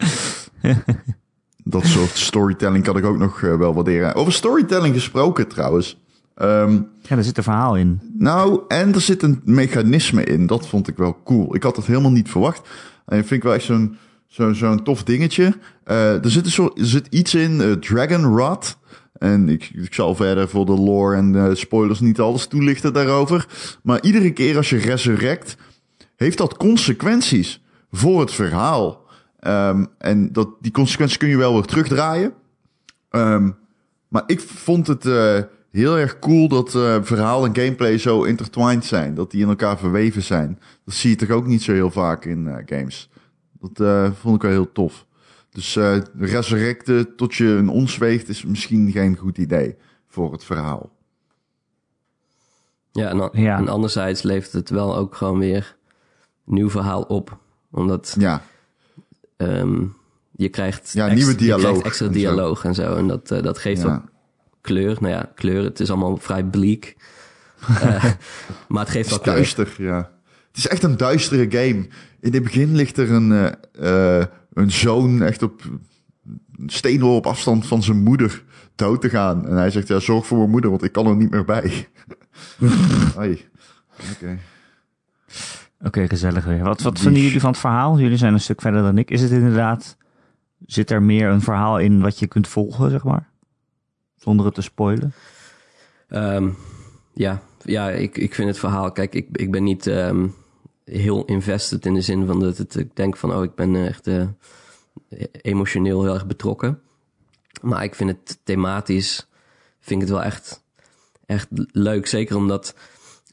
B: Dat soort storytelling kan ik ook nog eh, wel waarderen. Over storytelling gesproken trouwens. Ehm,
A: Ja, er zit een verhaal in.
B: nou, en er zit een mechanisme in. Dat vond ik wel cool. Ik had dat helemaal niet verwacht. En dat vind ik wel echt zo'n zo'n zo'n tof dingetje. Eh, er, zit een soort, er zit iets in, eh, Dragon Rod. En ik, ik zal verder voor de lore en spoilers niet alles toelichten daarover. Maar iedere keer als je resurrect, heeft dat consequenties voor het verhaal. Ehm, en dat, die consequenties kun je wel weer terugdraaien. Ehm, maar ik vond het eh, heel erg cool dat verhaal en gameplay zo intertwined zijn. Dat die in elkaar verweven zijn. Dat zie je toch ook niet zo heel vaak in games. Dat eh, vond ik wel heel tof. Dus eh resurrecten tot je een ons weegt is misschien geen goed idee voor het verhaal.
C: Ja en, dan-
A: Ja.
C: en anderzijds levert het wel ook gewoon weer nieuw verhaal op. Omdat
B: Ja,
C: ehm, je krijgt
B: Ja,
C: ex-
B: nieuwe
C: je
B: dialoog
C: krijgt extra
B: en zo.
C: dialoog en zo. En dat, eh, dat geeft
B: ja.
C: ook kleur. Nou ja, kleur. Het is allemaal vrij bleak. (laughs) Eh, maar het geeft
B: Het
C: wel kleur.
B: duister, ja. Het is echt een duistere game. In het begin ligt er een, eh, eh, een zoon echt op een steenworp op afstand van zijn moeder dood te gaan. En hij zegt, ja, zorg voor mijn moeder, want ik kan er niet meer bij. (laughs) Oké.
A: Oké, gezellig weer. Wat, wat vinden jullie van het verhaal? Jullie zijn een stuk verder dan ik. Is het inderdaad... Zit er meer een verhaal in wat je kunt volgen, zeg maar? Zonder het te spoilen?
C: Ehm, ja, ja ik, ik vind het verhaal... Kijk, ik, ik ben niet ehm, heel invested in de zin van dat het, ik denk van... Oh, ik ben echt eh, emotioneel heel erg betrokken. Maar ik vind het thematisch... Vind ik het wel echt, echt leuk. Zeker omdat...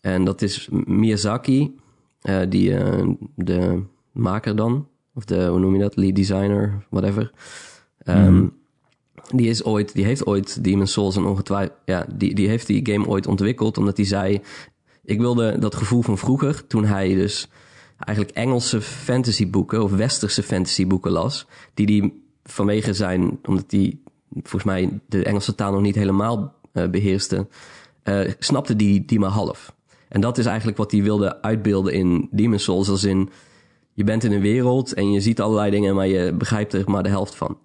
C: En dat is Miyazaki, eh, die, eh, de maker dan. Of de, hoe noem je dat? Lead designer, whatever. Ehm, Die, is ooit, die heeft ooit Demon's Souls en ongetwijfeld... Ja, die, die heeft die game ooit ontwikkeld omdat hij zei... Ik wilde dat gevoel van vroeger, toen hij dus eigenlijk Engelse fantasyboeken... of westerse fantasyboeken las... die die vanwege zijn... omdat hij volgens mij de Engelse taal nog niet helemaal eh, beheerste... eh, snapte die, die maar half. En dat is eigenlijk wat hij wilde uitbeelden in Demon's Souls. Als in, je bent in een wereld en je ziet allerlei dingen... maar je begrijpt er maar de helft van.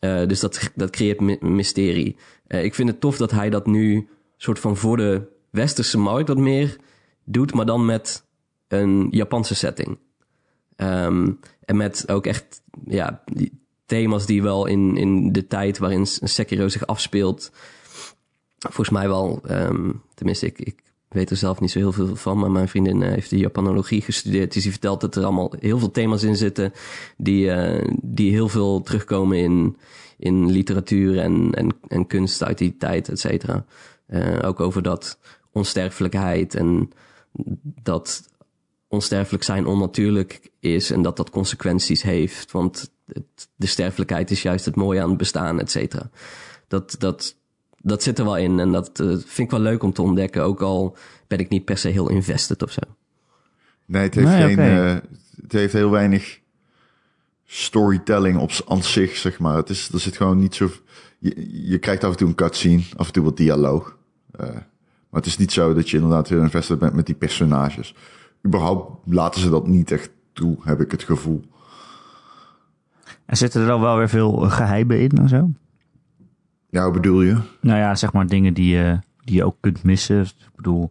C: Eh, dus dat, dat creëert my- mysterie. Ik vind het tof dat hij dat nu soort van voor de westerse markt wat meer doet, maar dan met een Japanse setting. Ehm, en met ook echt ja, thema's die wel in, in de tijd waarin Sekiro zich afspeelt, volgens mij wel, ehm, tenminste, ik, ik weet er zelf niet zo heel veel van, maar mijn vriendin eh, heeft de Japanologie gestudeerd. Dus die vertelt dat er allemaal heel veel thema's in zitten die, eh, die heel veel terugkomen in, in literatuur en, en, en kunst uit die tijd, et cetera. Eh, ook over dat onsterfelijkheid en dat onsterfelijk zijn onnatuurlijk is en dat dat consequenties heeft. Want het, de sterfelijkheid is juist het mooie aan het bestaan, et cetera. Dat, dat, dat zit er wel in en dat eh, vind ik wel leuk om te ontdekken. Ook al ben ik niet per se heel invested of zo.
B: Nee, het heeft,
A: Nee,
B: geen, eh, het heeft heel weinig storytelling op aan zich, zeg maar. Het is, er zit gewoon niet zo... Je, je krijgt af en toe een cutscene, af en toe wat dialoog. Eh, maar het is niet zo dat je inderdaad heel invested bent met die personages. Überhaupt laten ze dat niet echt toe, heb ik het gevoel.
A: En zitten er dan wel weer veel eh, geheimen in en zo?
B: Ja, hoe bedoel je?
A: Nou ja, zeg maar dingen die je, die je ook kunt missen. Ik bedoel,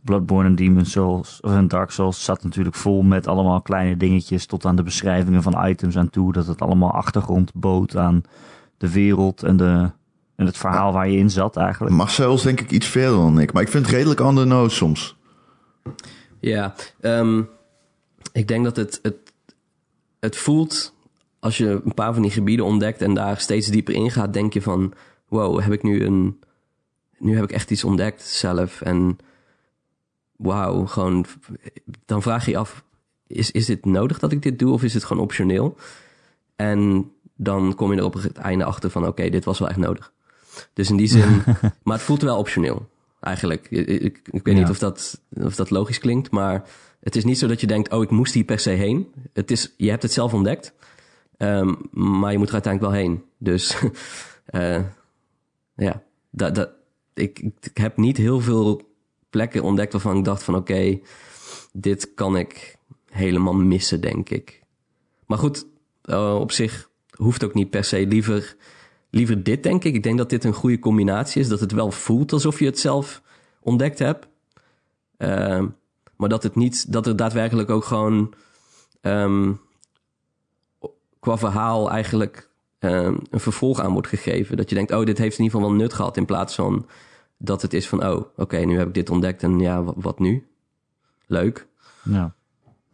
A: Bloodborne en Demon's Souls of en Dark Souls zat natuurlijk vol met allemaal kleine dingetjes tot aan de beschrijvingen van items aan toe. Dat het allemaal achtergrond bood aan de wereld en, de, en het verhaal waar je in zat eigenlijk.
B: Marcel is denk ik iets verder dan ik. Maar ik vind het redelijk on the nose soms.
C: Ja, ehm, ik denk dat het, het, het voelt als je een paar van die gebieden ontdekt en daar steeds dieper in gaat, denk je van, wow, heb ik nu een, nu heb ik echt iets ontdekt zelf en wauw, gewoon, dan vraag je je af, is, is dit nodig dat ik dit doe of is het gewoon optioneel? En dan kom je er op het einde achter van, oké, dit was wel echt nodig. Dus in die zin, (laughs) maar het voelt wel optioneel, eigenlijk. Ik, ik, ik weet
A: Ja.
C: niet of dat, of dat logisch klinkt, maar het is niet zo dat je denkt, oh, ik moest hier per se heen. Het is, je hebt het zelf ontdekt, ehm, maar je moet er uiteindelijk wel heen. Dus (laughs) eh, ja, dat, dat, ik, ik heb niet heel veel plekken ontdekt waarvan ik dacht van, oké, dit kan ik helemaal missen, denk ik. Maar goed, eh, op zich hoeft ook niet per se liever liever dit, denk ik. Ik denk dat dit een goede combinatie is. Dat het wel voelt alsof je het zelf ontdekt hebt. Ehm, maar dat het niet, dat er daadwerkelijk ook gewoon ehm, qua verhaal eigenlijk ehm, een vervolg aan wordt gegeven. Dat je denkt, oh, dit heeft in ieder geval wel nut gehad. In plaats van dat het is van, oh, oké, nu heb ik dit ontdekt en ja, wat, nu? Leuk.
A: Ja.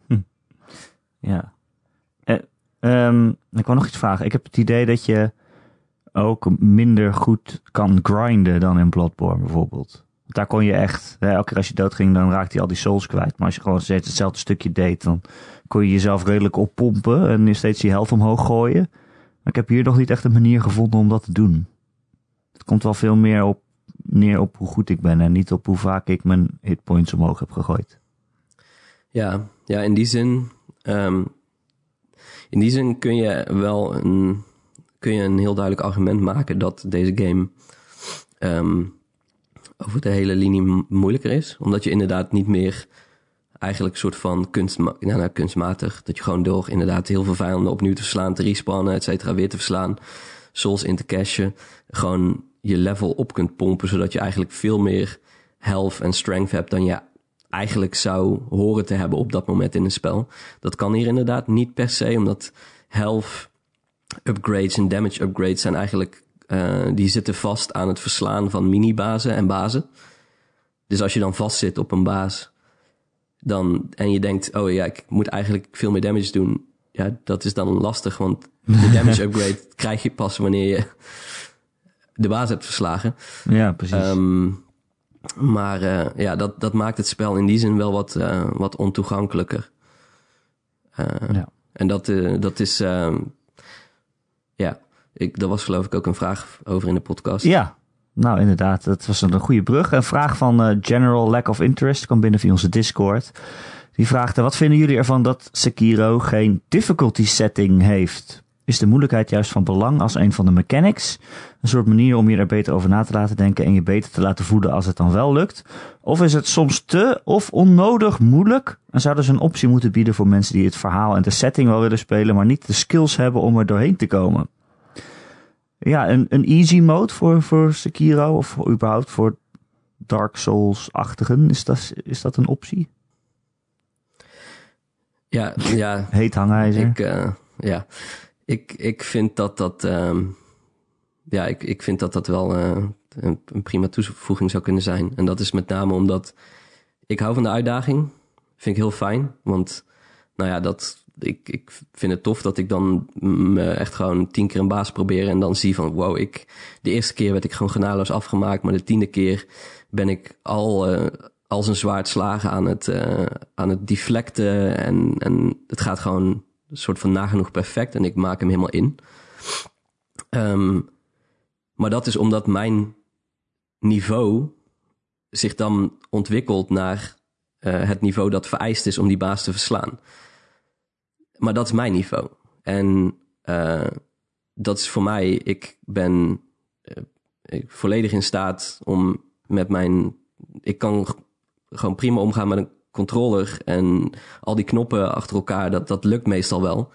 A: Hm. Ja. Eh, ik wil nog iets vragen. Ik heb het idee dat je ook minder goed kan grinden dan in Bloodborne bijvoorbeeld. Daar kon je echt, hè, elke keer als je doodging, dan raakte je al die souls kwijt. Maar als je gewoon steeds hetzelfde stukje deed, dan kon je jezelf redelijk oppompen en steeds je helft omhoog gooien. Maar ik heb hier nog niet echt een manier gevonden om dat te doen. Het komt wel veel meer op, neer op hoe goed ik ben en niet op hoe vaak ik mijn hitpoints omhoog heb gegooid.
C: Ja, ja in die zin. ehm, in die zin kun je wel een, kun je een heel duidelijk argument maken dat deze game ehm, over de hele linie mo- moeilijker is. Omdat je inderdaad niet meer eigenlijk een soort van nou, nou, kunstmatig. Dat je gewoon door inderdaad heel veel vijanden opnieuw te verslaan, te respannen, et cetera, weer te verslaan. Souls in te cashen. Gewoon je level op kunt pompen, zodat je eigenlijk veel meer health en strength hebt dan je eigenlijk zou horen te hebben op dat moment in een spel. Dat kan hier inderdaad niet per se, omdat health upgrades en damage upgrades zijn eigenlijk, eh, die zitten vast aan het verslaan van mini-bazen en bazen. Dus als je dan vastzit op een baas, dan, en je denkt, oh ja, ik moet eigenlijk veel meer damage doen. Ja, dat is dan lastig, want de (laughs) damage upgrade krijg je pas wanneer je de baas hebt verslagen.
A: Ja, precies.
C: Ehm, maar eh, ja, dat, dat maakt het spel in die zin wel wat, eh, wat ontoegankelijker.
A: Ja.
C: En dat, dat is, ehm, ik, daar was geloof ik ook een vraag over in de podcast.
A: Ja, nou inderdaad, dat was een goede brug. Een vraag van eh, General Lack of Interest kwam binnen via onze Discord. Die vraagde, wat vinden jullie ervan dat Sekiro geen difficulty setting heeft? Is de moeilijkheid juist van belang als een van de mechanics? Een soort manier om je er beter over na te laten denken en je beter te laten voelen als het dan wel lukt? Of is het soms te of onnodig moeilijk? En zouden ze een optie moeten bieden voor mensen die het verhaal en de setting wel willen spelen, maar niet de skills hebben om er doorheen te komen? Ja, een, een easy mode voor, voor Sekiro of voor, überhaupt voor Dark Souls-achtigen, is dat, is dat een optie?
C: Ja, ja (laughs)
A: Heet hangijzer.
C: ik, eh, ja. ik, ik vind dat dat, ehm, ja, ik, ik vind dat dat wel eh, een, een prima toevoeging zou kunnen zijn. En dat is met name omdat ik hou van de uitdaging. Vind ik heel fijn, want nou ja, dat, ik, ik vind het tof dat ik dan me echt gewoon tien keer een baas probeer en dan zie van wow, ik, de eerste keer werd ik gewoon genadeloos afgemaakt, maar de tiende keer ben ik al eh, als een zwaard slagen aan het, eh, aan het deflecten en, en het gaat gewoon een soort van nagenoeg perfect en ik maak hem helemaal in. Ehm, maar dat is omdat mijn niveau zich dan ontwikkelt naar eh, het niveau dat vereist is om die baas te verslaan. Maar dat is mijn niveau. En eh, dat is voor mij, ik ben eh, volledig in staat om met mijn. Ik kan gewoon prima omgaan met een controller en al die knoppen achter elkaar, dat, dat lukt meestal wel.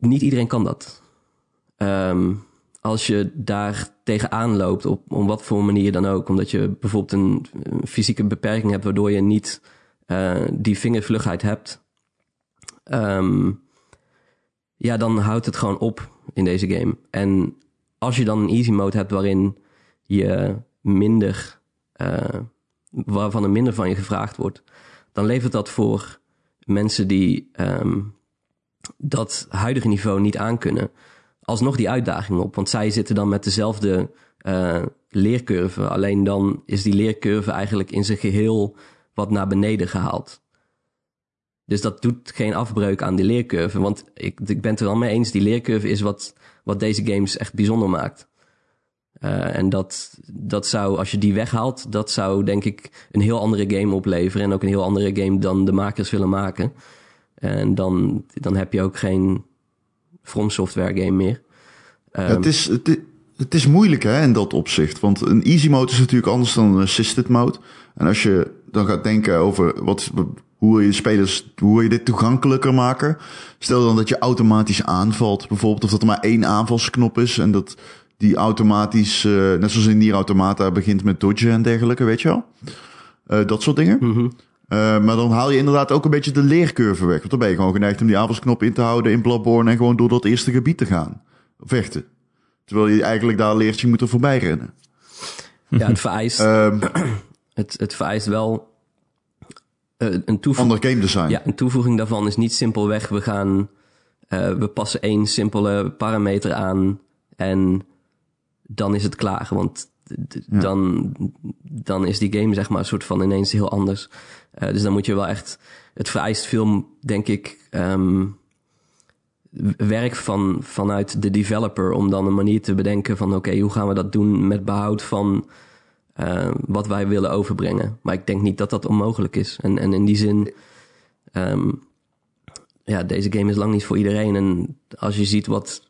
C: Niet iedereen kan dat. Ehm, als je daar tegenaan loopt, op om wat voor manier dan ook, omdat je bijvoorbeeld een, een fysieke beperking hebt waardoor je niet eh, die vingervlugheid hebt, Ehm, ja, dan houdt het gewoon op in deze game. En als je dan een easy mode hebt waarin je minder, eh, waarvan er minder van je gevraagd wordt, dan levert dat voor mensen die ehm, dat huidige niveau niet aankunnen, alsnog die uitdaging op. Want zij zitten dan met dezelfde eh, leercurve, alleen dan is die leercurve eigenlijk in zijn geheel wat naar beneden gehaald. Dus dat doet geen afbreuk aan die leercurve. Want ik, ik ben het er wel mee eens, die leercurve is wat, wat deze games echt bijzonder maakt. Eh, en dat, dat zou, als je die weghaalt, dat zou denk ik een heel andere game opleveren. En ook een heel andere game dan de makers willen maken. En dan, dan heb je ook geen From Software game meer.
B: Ja,
C: Ehm,
B: het, is, het, het is moeilijk hè, in dat opzicht. Want een easy mode is natuurlijk anders dan een assisted mode. En als je dan gaat denken over wat, Hoe wil je spelers, hoe wil je dit toegankelijker maken? Stel dan dat je automatisch aanvalt, bijvoorbeeld, of dat er maar één aanvalsknop is en dat die automatisch, eh, net zoals in Nier Automata, begint met dodgen en dergelijke, weet je wel? Eh, dat soort dingen.
C: Mhm.
B: Eh, maar dan haal je inderdaad ook een beetje de leercurve weg. Want dan ben je gewoon geneigd om die aanvalsknop in te houden in Bloodborne en gewoon door dat eerste gebied te gaan. Vechten. Terwijl je eigenlijk daar leert, je moet er voorbij rennen.
C: Ja, het vereist,
B: Ehm
C: het, het vereist wel eh, een
B: ander game design.
C: Ja, een toevoeging daarvan is niet simpelweg, we gaan, eh, we passen één simpele parameter aan en dan is het klaar. Want dan, dan is die game zeg maar een soort van ineens heel anders. Eh, dus dan moet je wel echt, het vereist veel, denk ik, ehm, werk van, vanuit de developer om dan een manier te bedenken van oké, hoe gaan we dat doen met behoud van eh, wat wij willen overbrengen. Maar ik denk niet dat dat onmogelijk is. En, en in die zin, ehm, ja, deze game is lang niet voor iedereen. En als je ziet wat,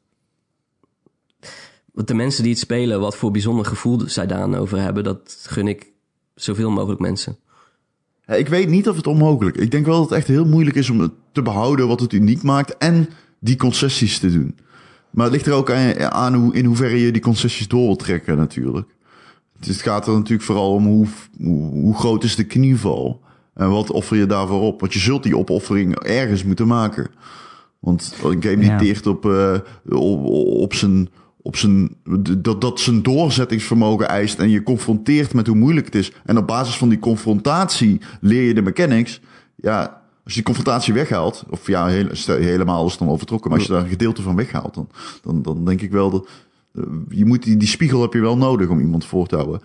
C: wat de mensen die het spelen, wat voor bijzonder gevoel zij daaraan over hebben, dat gun ik zoveel mogelijk mensen.
B: Ik weet niet of het onmogelijk is. Ik denk wel dat het echt heel moeilijk is om te behouden wat het uniek maakt en die concessies te doen. Maar het ligt er ook aan, aan hoe, in hoeverre je die concessies door wil trekken natuurlijk. Dus het gaat er natuurlijk vooral om hoe, hoe, hoe groot is de knieval en wat offer je daarvoor op. Want je zult die opoffering ergens moeten maken. Want een game die
A: Ja.
B: teert op, eh, op, op zijn... Op zijn, dat, dat zijn doorzettingsvermogen eist en je confronteert met hoe moeilijk het is. En op basis van die confrontatie leer je de mechanics. Ja, als je die confrontatie weghaalt, of ja, heel, helemaal is dan overtrokken, maar als je daar een gedeelte van weghaalt, dan, dan, dan denk ik wel dat je moet die, die spiegel heb je wel nodig om iemand voor te houden.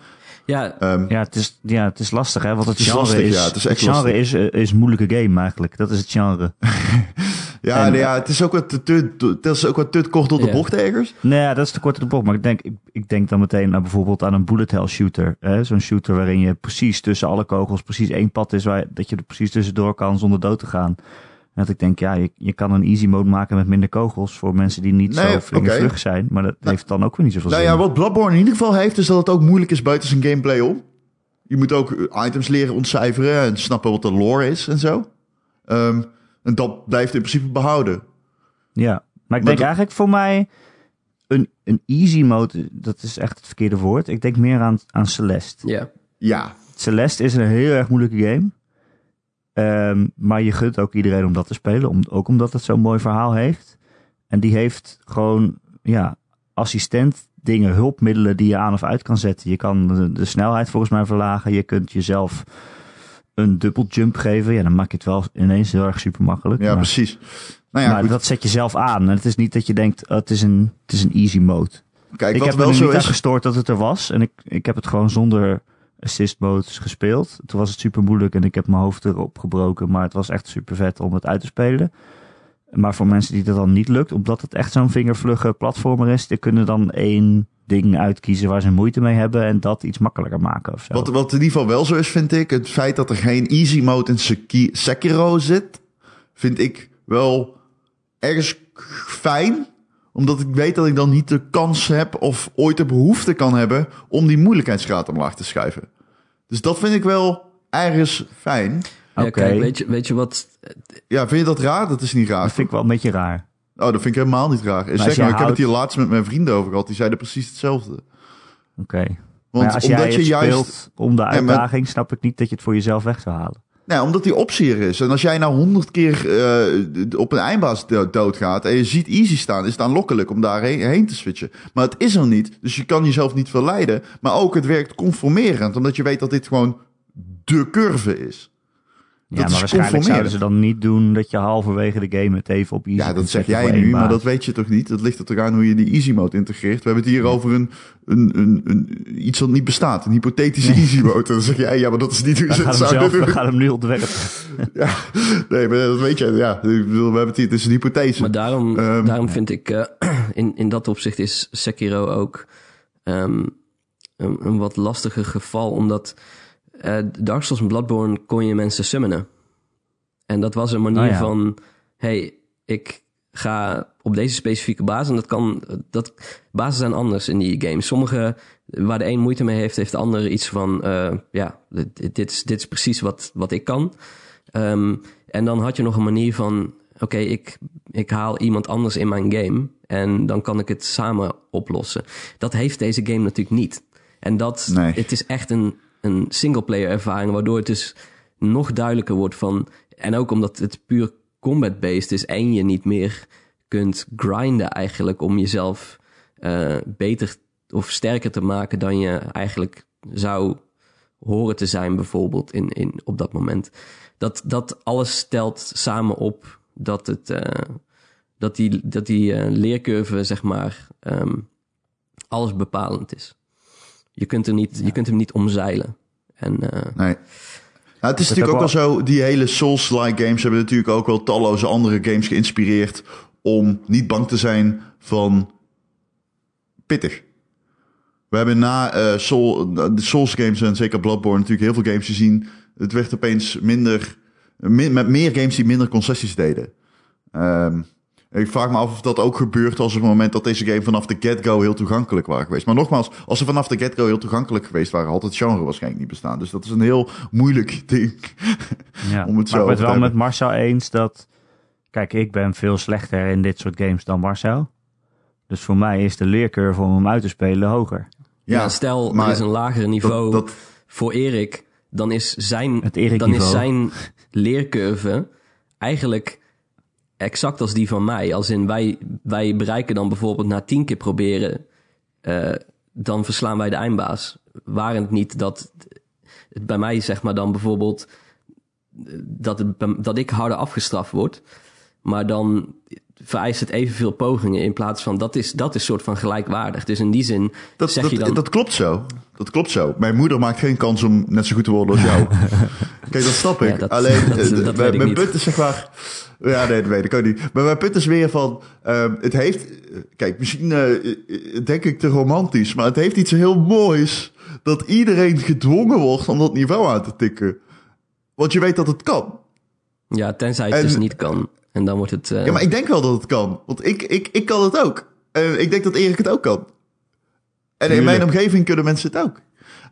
C: Ja,
B: Ehm,
A: Ja, het is, ja, het is lastig, hè? Want het,
B: Het is
A: genre
B: lastig,
A: is,
B: ja, het is echt
A: genre
B: lastig.
A: is, eh, is een moeilijke game eigenlijk. Dat is het genre. (laughs)
B: ja,
A: en-
B: nee, ja, het is ook wat te, te, het is ook wat te kort door de
C: Ja.
B: bocht ergens.
A: Nee, ja, dat is te kort op de bocht. Maar ik denk, ik, ik denk dan meteen naar bijvoorbeeld aan een bullet hell shooter. hè, Zo'n shooter waarin je precies tussen alle kogels precies één pad is. Waar, dat je er precies tussendoor kan zonder dood te gaan. Dat ik denk, ja, je, je kan een easy mode maken met minder kogels. Voor mensen die niet
B: Nee,
A: zo flink vlug zijn. Maar dat heeft dan ook weer niet zoveel
B: Nou
A: zin.
B: ja, wat Bloodborne in ieder geval heeft, is dat het ook moeilijk is buiten zijn gameplay om. Je moet ook eh, items leren ontcijferen en snappen wat de lore is en zo. Ehm, en dat blijft in principe behouden.
A: Ja, maar ik denk eigenlijk voor mij een, een easy mode, dat is echt het verkeerde woord. Ik denk meer aan, aan Celeste.
C: ja.
B: Ja,
A: Celeste is een heel erg moeilijke game. Ehm, maar je gunt ook iedereen om dat te spelen. Om, ook omdat het zo'n mooi verhaal heeft. En die heeft gewoon ja, assistent dingen, hulpmiddelen die je aan of uit kan zetten. Je kan de, de snelheid volgens mij verlagen. Je kunt jezelf een dubbel jump geven. Ja, dan maak je het wel ineens heel erg super makkelijk.
B: ja
A: maar,
B: precies. Nou ja,
A: maar
B: goed.
A: dat zet je zelf aan. En het is niet dat je denkt, oh, het, is een, het is een easy mode.
B: Kijk,
A: ik
B: wat
A: heb me
B: wel
A: er
B: zo
A: niet aan
B: is.
A: gestoord dat het er was. En ik, ik heb het gewoon zonder assist modes gespeeld. Toen was het super moeilijk en ik heb mijn hoofd erop gebroken. Maar het was echt super vet om het uit te spelen. Maar voor mensen die dat dan niet lukt, omdat het echt zo'n vingervlugge platformer is, die kunnen dan één ding uitkiezen waar ze moeite mee hebben en dat iets makkelijker maken.
B: Wat, in ieder geval wel zo is, vind ik, het feit dat er geen easy mode in Seki- Sekiro zit, vind ik wel ergens fijn. Omdat ik weet dat ik dan niet de kans heb of ooit de behoefte kan hebben om die moeilijkheidsgraad omlaag te schuiven. Dus dat vind ik wel ergens fijn.
C: Ja,
A: Oké.
C: kijk, weet je, weet je wat?
B: Ja, vind je dat raar? Dat is niet raar.
A: Dat vind ik wel een beetje raar.
B: Oh, dat vind ik helemaal niet raar. Zeg maar, ik heb het hier laatst met mijn vrienden over gehad. Die zeiden precies hetzelfde.
A: Oké. Maar
B: Want
A: ja, als
B: omdat
A: jij
B: je
A: het
B: juist
A: speelt om de
B: maar-
A: uitdaging, snap ik niet dat je het voor jezelf weg zou halen.
B: Nou, omdat die optie er is. En als jij nou honderd keer eh, op een eindbaas do- doodgaat en je ziet easy staan, is het aanlokkelijk om daarheen heen te switchen. Maar het is er niet, dus je kan jezelf niet verleiden. Maar ook het werkt conformerend, omdat je weet dat dit gewoon de curve is.
A: Ja,
B: Dat
A: maar waarschijnlijk zouden ze dan niet doen dat je halverwege de game het even op easy
B: Ja, dat zeg jij nu, maar dat weet je toch niet? Dat ligt er toch aan hoe je die easy mode integreert. We hebben het hier over een, een, een, een, iets wat niet bestaat. Een hypothetische easy mode. En dan zeg jij, ja, maar dat is niet hoe
A: gaan,
B: het
A: hem
B: zou
A: zelf, we
B: doen.
A: gaan hem nu ontwerpen. (laughs)
B: Ja, nee, maar dat weet je. Ja, ik bedoel, we hebben het hier, het is een hypothese.
C: Maar daarom,
B: Ehm,
C: daarom vind ik, eh, (clears throat) in, in dat opzicht is Sekiro ook ehm, een, een wat lastiger geval. Omdat eh Dark Souls en Bloodborne kon je mensen summonen. En dat was een manier
A: Oh ja.
C: van, hey, ik ga op deze specifieke basis. En dat kan, dat, basis zijn anders in die games. Sommige, waar de een moeite mee heeft, heeft de ander iets van, eh, ja, dit, dit, is, dit is precies wat, wat ik kan. Ehm, en dan had je nog een manier van: oké, ik, ik haal iemand anders in mijn game. En dan kan ik het samen oplossen. Dat heeft deze game natuurlijk niet. En dat,
B: Nee.
C: het is echt een, een singleplayer ervaring, waardoor het dus nog duidelijker wordt van. En ook omdat het puur combat-based is en je niet meer kunt grinden eigenlijk om jezelf eh, beter of sterker te maken dan je eigenlijk zou horen te zijn, bijvoorbeeld in, in, op dat moment. Dat, dat alles stelt samen op dat, het, eh, dat die, dat die eh, leercurve, zeg maar, ehm, alles bepalend is. Je kunt, er niet, je kunt hem niet omzeilen. En eh,
B: Nee. Nou, het is
A: Dat
B: natuurlijk ook wel zo, die hele Souls-like games hebben natuurlijk ook wel talloze andere games geïnspireerd om niet bang te zijn van pittig. We hebben na eh, Soul, de Souls games en zeker Bloodborne natuurlijk heel veel games gezien. Het werd opeens minder, min- met meer games die minder concessies deden. Ehm, ik vraag me af of dat ook gebeurt als op het moment dat deze game vanaf de get-go heel toegankelijk waren geweest. Maar nogmaals, als ze vanaf de get-go heel toegankelijk geweest waren, had het genre waarschijnlijk niet bestaan. Dus dat is een heel moeilijk (laughs) ding.
A: Ja.
B: Om het zo
A: maar ik ben het wel met Marcel eens dat... Kijk, ik ben veel slechter in dit soort games dan Marcel. Dus voor mij is de leercurve om hem uit te spelen hoger.
C: ja, stel,
B: maar
C: er is een lager niveau
B: dat, dat,
C: voor Erik, dan is zijn,
A: Het Erik
C: dan is zijn leercurve eigenlijk exact als die van mij. Als in wij, wij bereiken dan bijvoorbeeld na tien keer proberen, eh, dan verslaan wij de eindbaas. Waren het niet dat het bij mij zeg maar dan bijvoorbeeld eh, dat, het, dat ik harder afgestraft word, maar dan vereist het evenveel pogingen in plaats van dat is dat is soort van gelijkwaardig. Dus in die zin
B: dat,
C: zeg
B: dat,
C: je dan
B: dat klopt zo. Dat klopt zo. Mijn moeder maakt geen kans om net zo goed te worden als jou. (laughs) Kijk, dat snap ik.
C: Ja, dat-
B: Alleen, (laughs)
C: dat-
B: eh,
C: dat
B: mijn- mijn punt is zeg maar... Ja, nee, dat weet ik ook niet. Maar mijn punt is weer van... ehm, het heeft... Kijk, misschien eh, eh, denk ik te romantisch... maar het heeft iets heel moois... dat iedereen gedwongen wordt om dat niveau aan te tikken. Want je weet dat het kan.
C: ja, tenzij het
B: En-
C: dus niet kan. En dan wordt het.
B: Ja, maar ik denk wel dat het kan. Want ik, ik, ik kan het ook. En ik denk dat Erik het ook kan. En in mijn omgeving kunnen mensen het ook.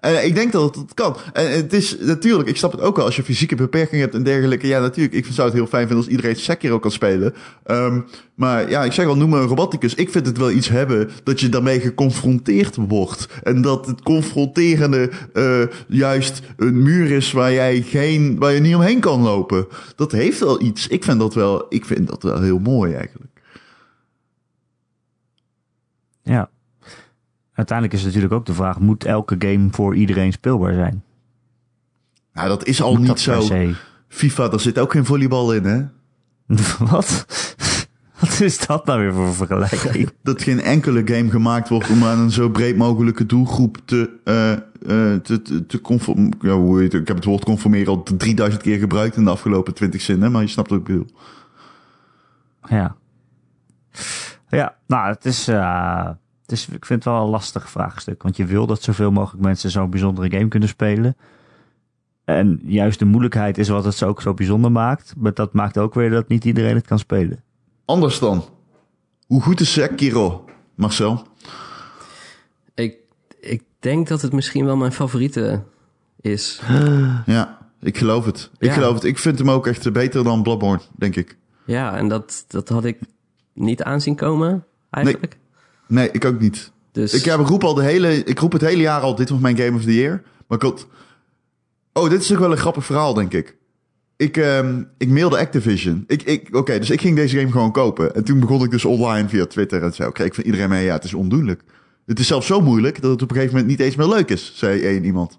B: En ik denk dat het kan. En het is natuurlijk, ik snap het ook wel, als je fysieke beperkingen hebt en dergelijke. Ja, natuurlijk, ik zou het heel fijn vinden als iedereen Sekiro kan spelen. Ehm, maar ja, ik zeg al, noem me een roboticus. Ik vind het wel iets hebben dat je daarmee geconfronteerd wordt. En dat het confronterende eh, juist een muur is waar, jij geen, waar je niet omheen kan lopen. Dat heeft wel iets. Ik vind dat wel, ik vind dat wel heel mooi eigenlijk.
A: Ja. Uiteindelijk is natuurlijk ook de vraag... moet elke game voor iedereen speelbaar zijn?
B: Nou, dat is al
A: Moet
B: niet zo. FIFA, daar zit ook geen volleybal in, hè? (laughs)
A: Wat? Wat is dat nou weer voor vergelijking? (laughs)
B: dat geen enkele game gemaakt wordt om aan een zo breed mogelijke doelgroep te, eh eh te, te, te conform, ja, hoe heet het? Ik heb het woord conformeren al 3000 keer gebruikt in de afgelopen 20 zinnen, maar je snapt wat ik bedoel.
A: Ja. Ja, nou, het is, eh, het is, ik vind het wel een lastig vraagstuk. Want je wil dat zoveel mogelijk mensen zo'n bijzondere game kunnen spelen. En juist de moeilijkheid is wat het zo ook zo bijzonder maakt. Maar dat maakt ook weer dat niet iedereen het kan spelen.
B: Anders dan. Hoe goed is Sekiro, Marcel?
C: ik, ik denk dat het misschien wel mijn favoriete is. (gasps)
B: Ja, ik geloof het. Ik
C: Ja.
B: geloof het. Ik vind hem ook echt beter dan Bloodborne, denk ik.
C: Ja, en dat, dat had ik niet aanzien komen, eigenlijk.
B: Nee, ik ook niet.
C: Dus
B: Ik, ja, ik roep al de hele, ik roep het hele jaar al, dit was mijn Game of the Year. Maar ik had... Oh, dit is ook wel een grappig verhaal, denk ik. Ik, ehm, ik mailde Activision. Ik, ik, Oké, dus ik ging deze game gewoon kopen. En toen begon ik dus online via Twitter en zo. Kreeg ik van iedereen mee, ja, het is ondoenlijk. Het is zelfs zo moeilijk dat het op een gegeven moment niet eens meer leuk is, zei één iemand.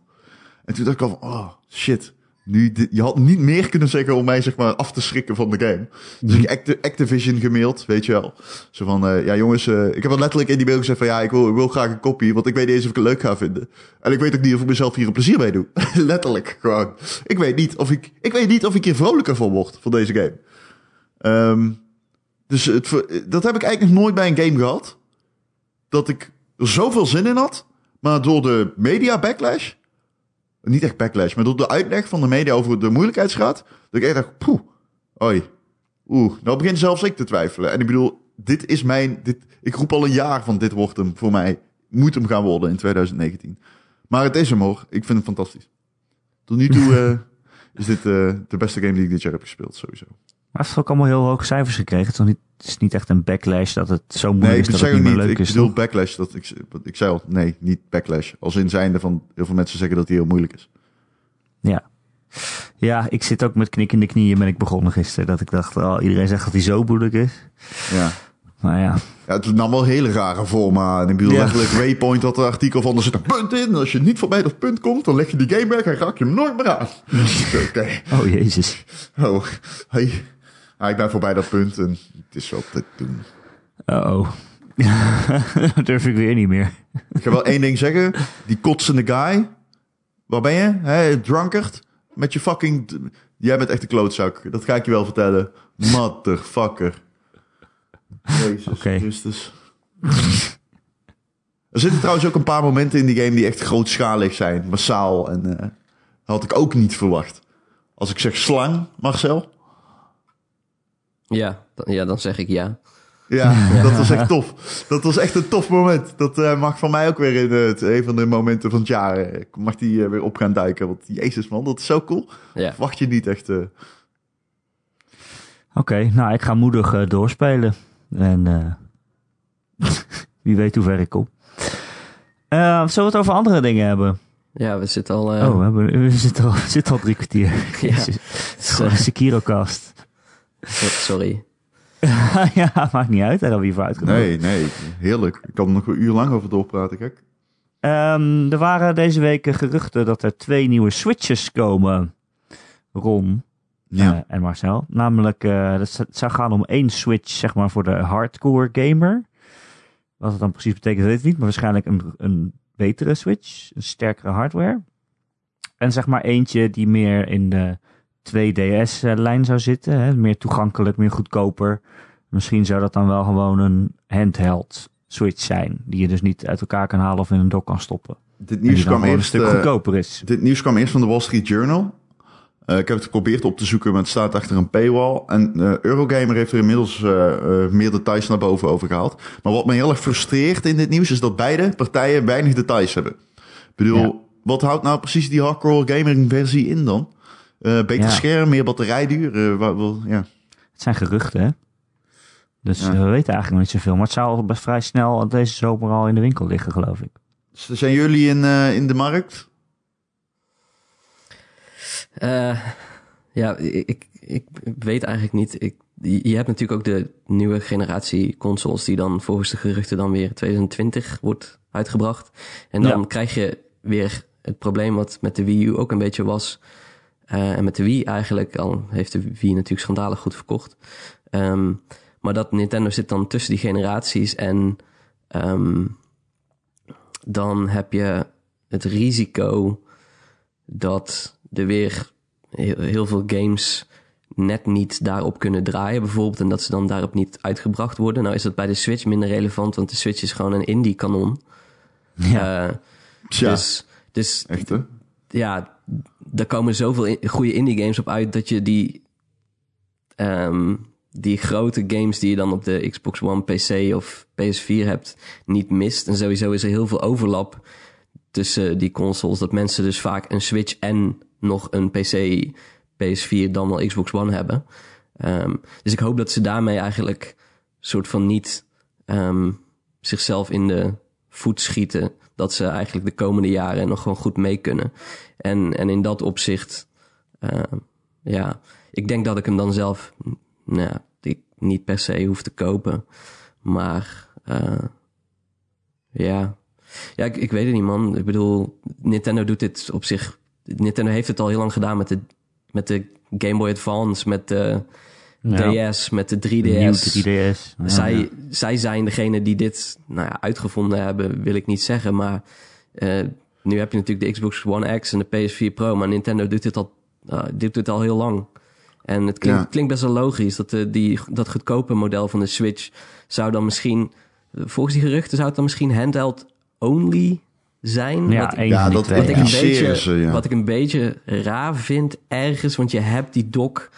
B: En toen dacht ik al van, oh, shit. Nu, je had niet meer kunnen zeggen om mij zeg maar af te schrikken van de game. Dus ik Acti- Activision gemaild, weet je wel. Zo van, eh, ja jongens, eh, ik heb wel letterlijk in die mail gezegd van, ja, ik wil, ik wil graag een kopie, want ik weet niet eens of ik het leuk ga vinden. En ik weet ook niet of ik mezelf hier een plezier mee doe. (laughs) letterlijk, gewoon. Ik weet niet of ik, ik weet niet of ik hier vrolijker van word, van deze game. Ehm, dus het, dat heb ik eigenlijk nog nooit bij een game gehad. Dat ik er zoveel zin in had, maar door de media backlash niet echt backlash, maar door de uitleg van de media over de moeilijkheidsgraad, dat ik echt dacht, poeh, oi, oeh, nou begin zelfs ik te twijfelen. En ik bedoel, dit is mijn, dit, ik roep al een jaar van dit wordt hem voor mij, moet hem gaan worden in 2019. Maar het is hem hoor, ik vind het fantastisch. Tot nu toe, (laughs) eh, is dit eh, de beste game die ik dit jaar heb gespeeld, sowieso.
A: Maar het heeft ook allemaal heel hoge cijfers gekregen. Het is, niet, het is niet echt een backlash dat het zo moeilijk
B: Nee,
A: is
B: ik
A: dat het
B: ook
A: niet meer leuk
B: ik
A: is.
B: bedoel
A: toch?
B: backlash. Dat ik, ik zei al, nee, niet backlash. Als in zijnde van, heel veel mensen zeggen dat hij heel moeilijk is.
A: Ja. ja, ik zit ook met knikkende knieën ben ik begonnen gisteren. Dat ik dacht, oh, iedereen zegt dat hij zo moeilijk is.
B: Ja.
A: Maar ja,
B: Ja, het nam wel hele rare vormen aan. Ik bedoel,
A: Ja.
B: letterlijk Waypoint had een artikel van, er zit een punt in. En als je niet voorbij dat punt komt, dan leg je die game weg en raak je hem nooit meer aan. (laughs) Oké.
A: oh jezus.
B: Oh, hey. Ah, ik ben voorbij dat punt en het is wel te doen.
A: Uh-oh. (laughs) dat durf ik weer niet meer.
B: Ik ga wel één ding zeggen. Die kotsende guy. Waar ben je? Hè, drunkard? Met je fucking... Jij bent echt een klootzak. Dat ga ik je wel vertellen. Motherfucker. Jezus
A: Oké.
B: Christus. Er zitten trouwens ook een paar momenten in die game die echt grootschalig zijn. Massaal. En eh, had ik ook niet verwacht. Als ik zeg slang, Marcel.
C: Ja, dan, ja, dan zeg ik ja.
B: Ja, (laughs) dat was echt tof. Dat was echt een tof moment. Dat eh, mag van mij ook weer in het, een van de momenten van het jaar. eh, mag die eh, weer op gaan duiken. Want jezus man, dat is zo cool.
C: Ja,
B: Verwacht je niet echt. eh.
A: Oké, nou ik ga moedig eh, doorspelen. En eh, (laughs) wie weet hoe ver ik kom. Zullen we het over andere dingen hebben?
C: ja we zitten al... eh,
A: oh, we, hebben, we, zitten al, (laughs) we zitten al drie kwartier. Jezus. Het is gewoon een Sekiro-cast.
C: So- sorry. (laughs)
A: ja, maakt niet uit. Daar hebben we hiervoor uitgenodigd.
B: Nee, nee. Heerlijk. Ik kan er nog een uur lang over doorpraten, kijk.
A: Ehm, er waren deze week geruchten dat er twee nieuwe Switches komen. Ron
B: Ja.
A: eh, en Marcel. Namelijk, eh, dat het zou gaan om één Switch, zeg maar, voor de hardcore gamer. Wat het dan precies betekent, weet ik niet. Maar waarschijnlijk een, een betere Switch. Een sterkere hardware. En zeg maar eentje die meer in de 2DS-lijn zou zitten. Hè? Meer toegankelijk, meer goedkoper. Misschien zou dat dan wel gewoon een handheld Switch zijn. Die je dus niet uit elkaar kan halen of in een dock kan stoppen.
B: Dit nieuws kwam
A: gewoon een
B: eerst...
A: stuk
B: eh,
A: goedkoper is.
B: dit nieuws kwam eerst van de Wall Street Journal. Eh, ik heb het geprobeerd op te zoeken, maar het staat achter een paywall. En eh, Eurogamer heeft er inmiddels meer details naar boven over gehaald. Maar wat me heel erg frustreert in dit nieuws is dat beide partijen weinig details hebben. Ik bedoel,
A: Ja.
B: wat houdt nou precies die hardcore gaming versie in dan? Eh, beter
A: Ja.
B: scherm, meer batterijduur? eh, wa- wa- ja.
A: Het zijn geruchten, hè? Dus
B: Ja.
A: we weten eigenlijk nog niet zoveel. Maar het zou al best vrij snel deze zomer al in de winkel liggen, geloof ik.
B: Z- Zijn jullie in, eh, in de markt?
C: Eh, ja, ik, ik, ik weet eigenlijk niet. Ik, je hebt natuurlijk ook de nieuwe generatie consoles die dan volgens de geruchten dan weer 2020 wordt uitgebracht. En dan
A: Ja.
C: krijg je weer het probleem wat met de Wii U ook een beetje was. Eh, en met de Wii eigenlijk, al heeft de Wii natuurlijk schandalig goed verkocht. Ehm, maar dat Nintendo zit dan tussen die generaties en ehm, dan heb je het risico dat er weer heel, heel veel games net niet daarop kunnen draaien, bijvoorbeeld, en dat ze dan daarop niet uitgebracht worden. Nou is dat bij de Switch minder relevant, want de Switch is gewoon een indie-kanon.
A: Ja.
C: Eh,
B: Tja,
C: Dus, dus
B: echt hè?
C: ja, er komen zoveel goede indie games op uit dat je die, ehm, die grote games die je dan op de Xbox One, PC of PS4 hebt, niet mist. En sowieso is er heel veel overlap tussen die consoles. Dat mensen dus vaak een Switch en nog een PC, PS4 dan wel Xbox One hebben. Ehm, dus ik hoop dat ze daarmee eigenlijk soort van niet ehm, zichzelf in de voet schieten. Dat ze eigenlijk de komende jaren nog gewoon goed mee kunnen. En, en in dat opzicht, ehm, ja, ik denk dat ik hem dan zelf nou, ik niet per se hoef te kopen. Maar eh, ja, ja ik, ik weet het niet, man. Ik bedoel, Nintendo doet dit op zich. Nintendo heeft het al heel lang gedaan met de, met de Game Boy Advance, met
A: Ja.
C: DS, met de 3DS.
A: Nieuw 3DS. Ja.
C: zij, zij zijn degene die dit nou ja, uitgevonden hebben, wil ik niet zeggen. Maar eh, nu heb je natuurlijk de Xbox One X en de PS4 Pro. Maar Nintendo doet dit al, uh, doet dit al heel lang. En het klinkt,
B: Ja.
C: klinkt best wel logisch dat de, die, dat goedkope model van de Switch zou dan misschien, volgens die geruchten, zou het dan misschien handheld only zijn.
A: Ja,
C: Wat-
B: dat
C: wat ik, een beetje,
B: ze, ja.
C: wat ik een beetje raar vind ergens, want je hebt die dock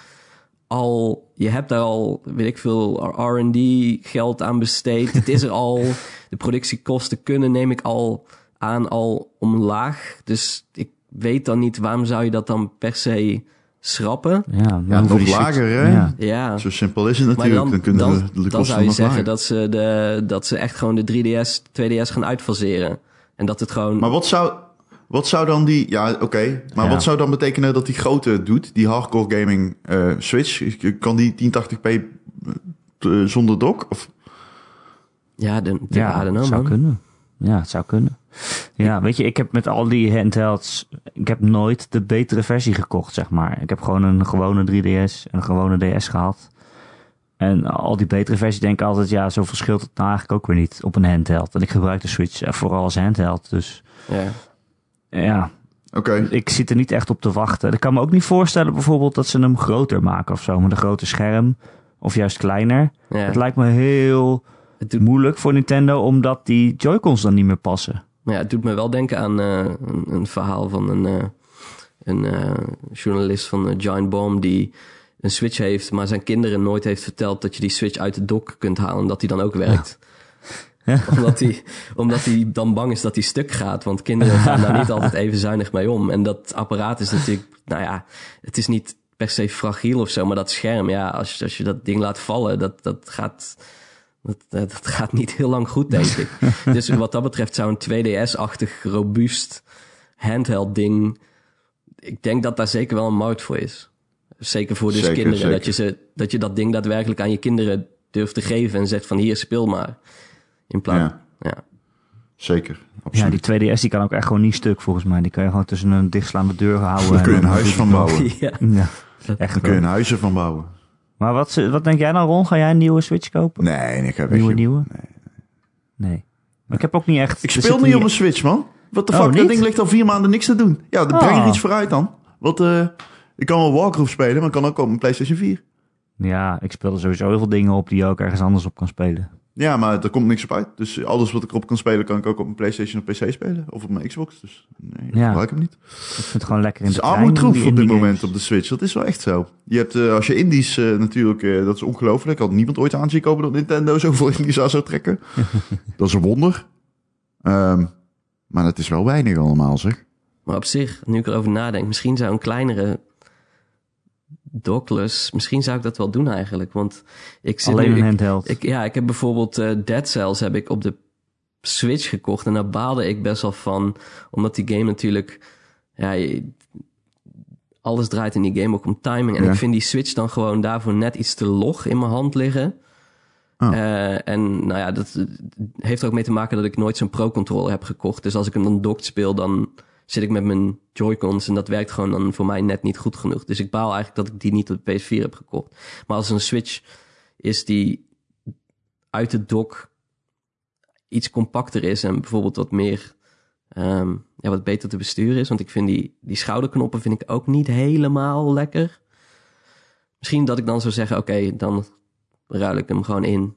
C: al, je hebt daar al, weet ik veel, R&D geld aan besteed. Het is er (laughs) al, de productiekosten kunnen, neem ik al aan, al omlaag. Dus ik weet dan niet, waarom zou je dat dan per se schrappen.
A: Ja,
B: Ja, nog lager, hè?
A: Ja.
C: Ja,
B: Zo simpel is het
C: maar
B: natuurlijk.
C: dan,
B: Dan, kunnen
C: dan,
B: we de
C: dan
B: kosten
C: zou je zeggen
B: lager.
C: dat ze, de, dat ze echt gewoon de 3DS, 2DS gaan uitfaseren. En dat het gewoon...
B: Maar wat zou, wat zou dan die... Ja, oké. maar
A: Ja.
B: wat zou dan betekenen dat die grote doet? Die hardcore gaming eh, Switch? Kan die 1080p eh, zonder dock? Of,
C: ja, de, de,
A: Ja,
C: know,
A: het zou
C: man.
A: kunnen. Ja, het zou kunnen. Ja, weet je, ik heb met al die handhelds, ik heb nooit de betere versie gekocht, zeg maar. Ik heb gewoon een gewone 3DS en een gewone DS gehad. En al die betere versies denk ik altijd, ja, zo verschilt het nou eigenlijk ook weer niet op een handheld. En ik gebruik de Switch eh, vooral als handheld, dus
C: Ja.
A: Ja,
B: Oké.
A: ik zit er niet echt op te wachten. Ik kan me ook niet voorstellen bijvoorbeeld dat ze hem groter maken of zo, met een groter scherm. Of juist kleiner.
C: Ja.
A: Het lijkt me heel
C: Het doet,
A: moeilijk voor Nintendo, omdat die Joy-Cons dan niet meer passen.
C: ja, het doet me wel denken aan eh, een, een verhaal van een, eh, een eh, journalist van Giant Bomb die een Switch heeft, maar zijn kinderen nooit heeft verteld dat je die Switch uit de dock kunt halen en dat die dan ook werkt.
A: Ja.
C: Omdat, hij, omdat hij dan bang is dat hij stuk gaat. Want kinderen gaan daar niet (laughs) altijd even zuinig mee om. En dat apparaat is natuurlijk, nou ja, het is niet per se fragiel of zo, maar dat scherm, ja, als, je- als je dat ding laat vallen, dat, dat gaat. Dat, dat dat gaat niet heel lang goed, denk ik. (laughs) dus wat dat betreft zou een 2DS-achtig, robuust handheld ding. Ik denk dat daar zeker wel een markt voor is. Zeker voor dus
B: Zeker,
C: kinderen.
B: zeker.
C: Dat, je ze, dat je dat ding daadwerkelijk aan je kinderen durft te geven en zegt van hier, speel maar. In plaats.
B: Ja,
C: Ja.
B: zeker.
A: Ja,
B: Absoluut.
A: die 2DS die kan ook echt gewoon niet stuk volgens mij. Die kan je gewoon tussen een dichtslaande deur houden.
B: Daar kun je
A: en
B: een huis van bouwen. (laughs)
C: ja. (laughs)
A: Ja, echt
B: Daar kun je een huis van bouwen.
A: Maar wat, wat denk jij dan, Ron? Ga jij een nieuwe Switch kopen?
B: Nee, ik heb
A: nieuwe
B: echt...
A: nieuwe?
B: Nee.
A: Nee. Maar ik heb ook niet echt...
B: Ik speel niet op een Switch, man. Wat de
A: Oh,
B: fuck? dat ding ligt al vier maanden niks te doen. Ja, dan breng er
A: Ah.
B: iets vooruit dan. Wat, eh, ik kan wel Warcraft spelen, maar ik kan ook op een PlayStation 4.
A: Ja, ik speel er sowieso heel veel dingen op die je ook ergens anders op kan spelen.
B: Ja, maar er komt niks op uit. Dus alles wat ik erop kan spelen, kan ik ook op een PlayStation of PC spelen. Of op mijn Xbox. Dus nee, ik
A: Ja.
B: gebruik hem niet.
A: Ik vind het gewoon lekker in
B: Het
A: de
B: is
A: trein,
B: armoedroef
A: die
B: op dit moment op de Switch. Dat is wel echt zo. Je hebt, eh, als je indies eh, natuurlijk, eh, dat is ongelooflijk. Had niemand ooit aan zien komen dat Nintendo (laughs) zoveel indies aan zou trekken. (laughs) dat is een wonder. Ehm, maar het is wel weinig allemaal, zeg.
C: Maar op zich, nu ik erover nadenk, misschien zou een kleinere dockless, misschien zou ik dat wel doen eigenlijk. Want ik zit
A: Alleen
C: nu,
A: een
C: ik,
A: handheld.
C: ik, ja, ik heb bijvoorbeeld eh, Dead Cells heb ik op de Switch gekocht en daar baalde ik best wel van, omdat die game natuurlijk, ja, je- alles draait in die game ook om timing. En
B: Ja.
C: ik vind die Switch dan gewoon daarvoor net iets te log in mijn hand liggen.
B: Ah.
C: Eh, en nou ja, dat heeft er ook mee te maken dat ik nooit zo'n Pro-controller heb gekocht. Dus als ik hem dan docked speel, dan zit ik met mijn Joy-Cons en dat werkt gewoon dan voor mij net niet goed genoeg. Dus ik baal eigenlijk dat ik die niet op de PS4 heb gekocht. Maar als een Switch is die uit de dock iets compacter is en bijvoorbeeld wat meer, ehm, ja, wat beter te besturen is. Want ik vind die, die schouderknoppen vind ik ook niet helemaal lekker. Misschien dat ik dan zou zeggen, oké, dan ruil ik hem gewoon in.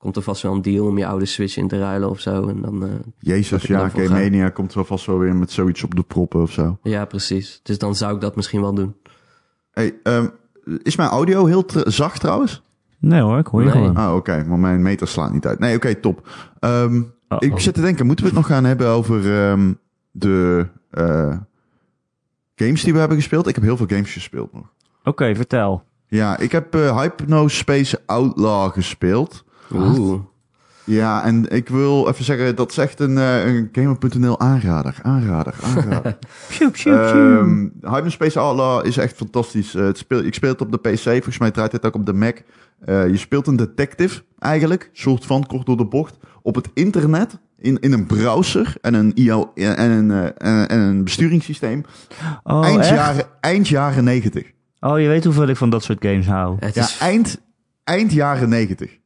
C: Komt er vast wel een deal om je oude Switch in te ruilen of zo. En dan, eh,
B: Jezus, ja, Game. Mania komt wel vast wel weer met zoiets op de proppen of zo.
C: ja, precies. Dus dan zou ik dat misschien wel doen.
B: Hey, ehm, is mijn audio heel zacht trouwens?
A: Nee hoor, ik hoor je
C: Nee.
A: gewoon.
B: Ah, oké, maar mijn meter slaat niet uit. Nee, oké, top. Ehm, ik zit te denken, moeten we het nog gaan hebben over ehm, de eh, games die we hebben gespeeld? Ik heb heel veel games gespeeld nog.
A: Oké, vertel.
B: Ja, ik heb eh Hypnospace Outlaw gespeeld.
C: Oeh.
B: Ja, en ik wil even zeggen, dat is echt een, eh, een Gamer.nl aanrader. Aanrader, aanrader. (laughs)
A: Pjoep, pjoep,
B: Ehm Hypnospace Outlaw is echt fantastisch. Eh, het speel, ik speel het op de PC, volgens mij draait het ook op de Mac. Eh, je speelt een detective eigenlijk, soort van kort door de bocht, op het internet. In, in een browser en een, IO, en een, eh, en, en een besturingssysteem.
A: Oh,
B: eind,
A: echt?
B: jaren, eind jaren 90.
A: Oh, je weet hoeveel ik van dat soort games hou.
C: Het
B: Ja,
C: is
B: eind, eind jaren 90.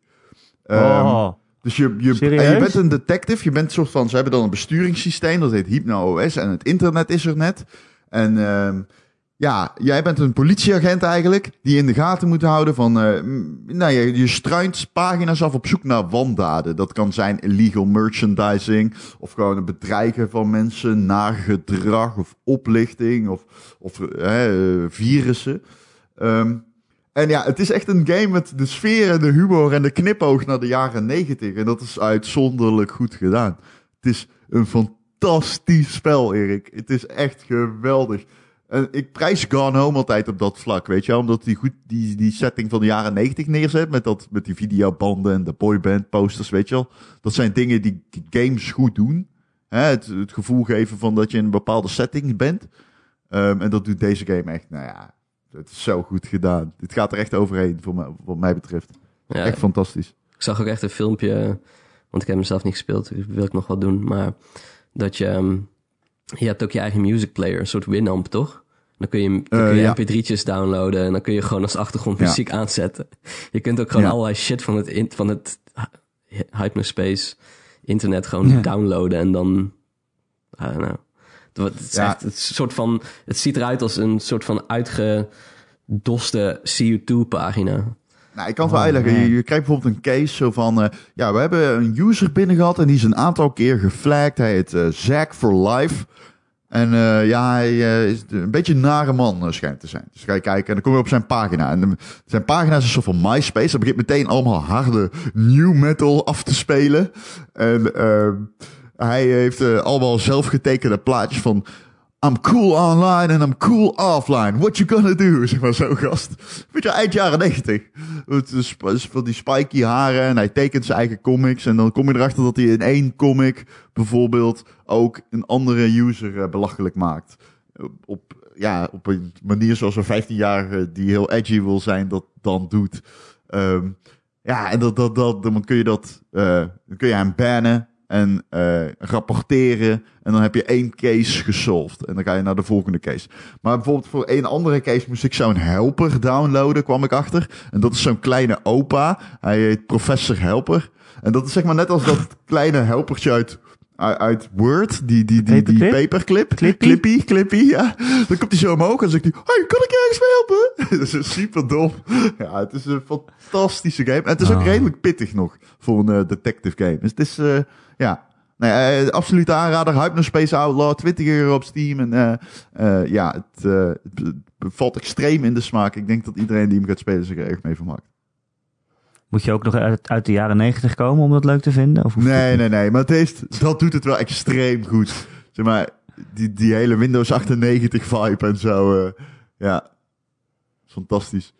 B: Ehm,
A: oh,
B: dus je, je,
A: Serieus?
B: je bent een detective. Je bent een soort van. Ze hebben dan een besturingssysteem. Dat heet Hypno OS. En het internet is er net. En ehm, ja, jij bent een politieagent eigenlijk. Die in de gaten moet houden van. mm, nou, je, je struint pagina's af op zoek naar wandaden. Dat kan zijn illegal merchandising. Of gewoon het bedreigen van mensen. Naar gedrag of oplichting. Of, of eh, virussen. Ehm, en ja, het is echt een game met de sfeer en de humor en de knipoog naar de jaren negentig. En dat is uitzonderlijk goed gedaan. Het is een fantastisch spel, Erik. Het is echt geweldig. En ik prijs Gone Home altijd op dat vlak, weet je. Omdat die goed die, die setting van de jaren 90 neerzet. Met, dat, met die videobanden en de boyband posters, weet je wel. Dat zijn dingen die, games goed doen. Hè, het, het gevoel geven van dat je in een bepaalde setting bent. Ehm, en dat doet deze game echt, nou ja, het is zo goed gedaan. Dit gaat er echt overheen, voor mij, wat mij betreft.
C: Ja,
B: Echt fantastisch.
C: Ik zag ook echt een filmpje, want ik heb hem zelf niet gespeeld, dus wil ik nog wel doen. Maar dat je, ehm, je hebt ook je eigen music player, een soort Winamp, toch? Dan kun je, dan
B: Eh,
C: kun je
B: ja.
C: mp3'tjes downloaden en dan kun je gewoon als achtergrondmuziek aanzetten. Je kunt ook gewoon
B: Ja.
C: allerlei shit van het, in- van het hy- Hypnospace internet gewoon
A: Ja.
C: downloaden en dan, I don't know. Het is
B: Ja.
C: echt het soort van, het ziet eruit als een soort van uitgedoste CU2-pagina.
B: Nou, ik kan het wel
A: Oh,
B: uitleggen. Je, krijgt bijvoorbeeld een case zo van... eh, ja, we hebben een user binnen gehad en die is een aantal keer geflagd. Hij heet eh Zack for Life. En eh, ja, hij is een beetje een nare man schijnt te zijn. Dus ga je kijken en dan kom je op zijn pagina. En de- zijn pagina is een soort van MySpace. Dat begint meteen allemaal harde new metal af te spelen. En ehm, hij heeft eh, allemaal zelfgetekende plaatjes van... I'm cool online and I'm cool offline. What you gonna do? (laughs) Zeg maar zo gast. Weet je, eind jaren 90. Het is sp- is van die spiky haren en hij tekent zijn eigen comics. En dan kom je erachter dat hij in één comic bijvoorbeeld ook een andere user eh, belachelijk maakt. Op, ja, op een manier zoals een 15-jarige die heel edgy wil zijn, dat dan doet. Ehm, ja, en dat, dat, dat, dan kun je dat, eh, dan kun je hem bannen en eh, rapporteren. En dan heb je één case gesolved. En dan ga je naar de volgende case. Maar bijvoorbeeld voor een andere case moest ik zo'n helper downloaden, kwam ik achter. En dat is zo'n kleine opa. Hij heet Professor Helper. En dat is zeg maar net als dat kleine helpertje uit, uit, Word. Die, die, die, die
A: Paperclip? Clippy?
B: Clippy, Clippy, ja. Dan komt hij zo omhoog en zegt hij... Hey, kan ik je ergens mee helpen? (laughs) dat is super dom. Ja, het is een fantastische game. En het is ook
A: Ah.
B: redelijk pittig nog voor een eh, detective game. Dus het is, eh, ja... Nee, eh, absoluut aanrader. Hypnospace Outlaw, 20 euro op Steam. En ja, het, het valt extreem in de smaak. Ik denk dat iedereen die hem gaat spelen zich er erg mee vermaakt.
A: Moet je ook nog uit, uit de jaren negentig komen om dat leuk te vinden? Of
B: Nee, nee, nee. Maar het heeft, dat doet het wel extreem goed. Zeg maar, die, die hele Windows 98 vibe en zo. eh, ja, fantastisch.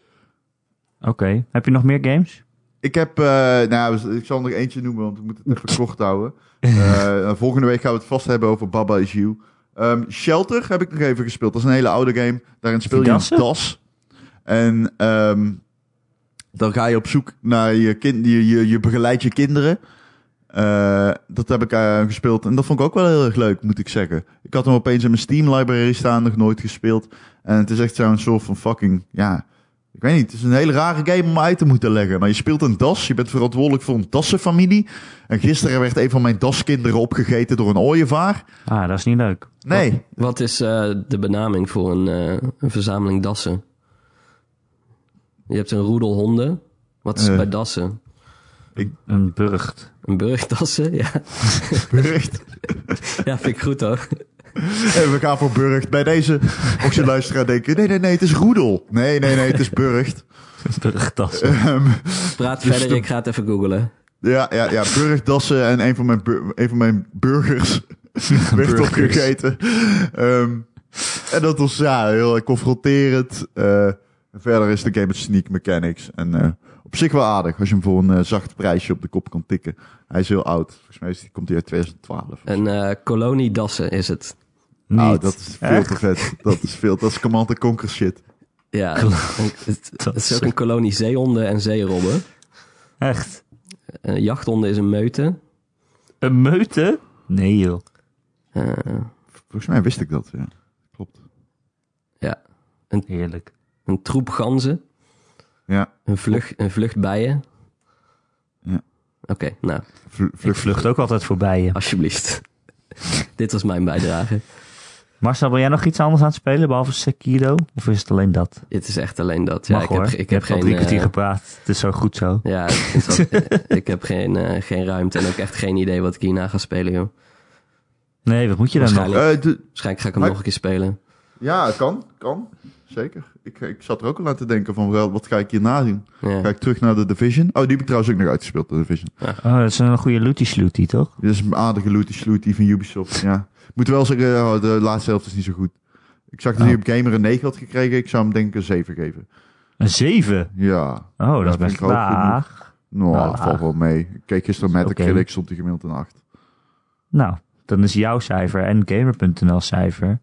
A: Oké. Heb je nog meer games?
B: Ik heb, eh, nou, ik zal er nog eentje noemen, want ik moet het even (laughs) kort houden. Eh, volgende week gaan we het vast hebben over Baba Is You. Ehm, Shelter heb ik nog even gespeeld. Dat is een hele oude game. Daarin speel je een das. En ehm, dan ga je op zoek naar je kind. Je, je, je begeleidt je kinderen. Eh, dat heb ik eh, gespeeld. En dat vond ik ook wel heel erg leuk, moet ik zeggen. Ik had hem opeens in mijn Steam library staan, nog nooit gespeeld. En het is echt zo'n soort van fucking, ja... Ik weet niet, het is een hele rare game om uit te moeten leggen. Maar je speelt een das, je bent verantwoordelijk voor een dassenfamilie. En gisteren werd een van mijn daskinderen opgegeten door een ooievaar.
A: Ah, dat is niet leuk.
B: Nee,
C: Wat is eh, de benaming voor een, eh, een verzameling dassen? Je hebt een roedel honden. Wat is
B: Eh.
C: bij dassen?
A: Een burcht.
C: Een burgdassen? Ja. (laughs)
B: Burgt. (laughs)
C: ja, vind ik goed hoor.
B: En we gaan voor Burgt. Bij deze, mocht je luisteraar denken, nee, nee, nee, het is Roedel. Nee, nee, nee, het is Burgt. (laughs)
A: Burgtas.
B: Ehm,
C: Praat
B: Dus
C: verder,
B: de-
C: ik ga het even googlen.
B: ja, ja, ja, Burgdassen en een van mijn, bur- een van mijn burgers werd opgegeten. Ehm, en dat was ja, heel confronterend. Eh, verder is de game met sneak mechanics. En eh, op zich wel aardig als je hem voor een eh, zacht prijsje op de kop kan tikken. Hij is heel oud. Volgens mij is die, komt hij uit 2012.
C: Een eh, kolonie dassen is het.
A: Niet.
B: Nou, dat is veel
A: Echt?
B: te vet. Dat is veel. Dat is Command Conquer shit.
C: Ja, (laughs) een- het, het is ook een kolonie zeehonden en zeerobben.
A: Echt?
C: Eh, jachthonden is een meute.
A: Een meute? Nee joh.
C: Eh,
B: Volgens mij wist ik dat, ja. Klopt.
C: ja,
A: Heerlijk.
C: Een troep ganzen.
B: Ja.
C: Een vlucht, een vlucht bijen.
B: Ja.
C: Oké, nou,
B: Vl- vlucht.
A: vlucht ook altijd voorbij je.
C: alsjeblieft. (laughs) Dit was mijn bijdrage.
A: Marcel, ben jij nog iets anders aan het spelen behalve Sekiro? Of is het alleen dat?
C: Het is echt alleen dat. Ja,
A: Mag
C: ik
A: hoor.
C: heb, ik
A: Je
C: heb
A: al drie kwartier
C: eh,
A: gepraat. Het is zo goed zo.
C: ja, ik, dat- (laughs) ik heb geen, eh, geen ruimte en ook echt geen idee wat ik hierna ga spelen, joh.
A: Nee, wat moet je dan nog?
C: Waarschijnlijk.
B: Eh, de-
C: Waarschijnlijk ga ik hem
B: Maar-
C: nog een keer spelen.
B: ja, kan. Kan. Zeker. Ik, ik zat er ook al aan te denken van, wel, wat ga ik hierna doen?
C: Ja.
B: Ga ik terug naar de Division? Oh, die heb ik trouwens ook nog uitgespeeld, de Division.
A: Oh, dat is een goede looty slooty, toch?
B: Dit is een aardige looty slooty van Ubisoft, ja. Moet wel zeggen, oh, de laatste helft is niet zo goed. Ik zag dat
A: Oh.
B: hij op Gamer een 9 had gekregen. Ik zou hem denk ik een 7 geven.
A: Een 7.
B: Ja,
A: Oh, dat is best laag.
B: nou, dat valt wel mee. Ik keek gisteren met de
A: Oké.
B: Critic, stond hij gemiddeld een 8.
A: Nou, dan is jouw cijfer en Gamer.nl cijfer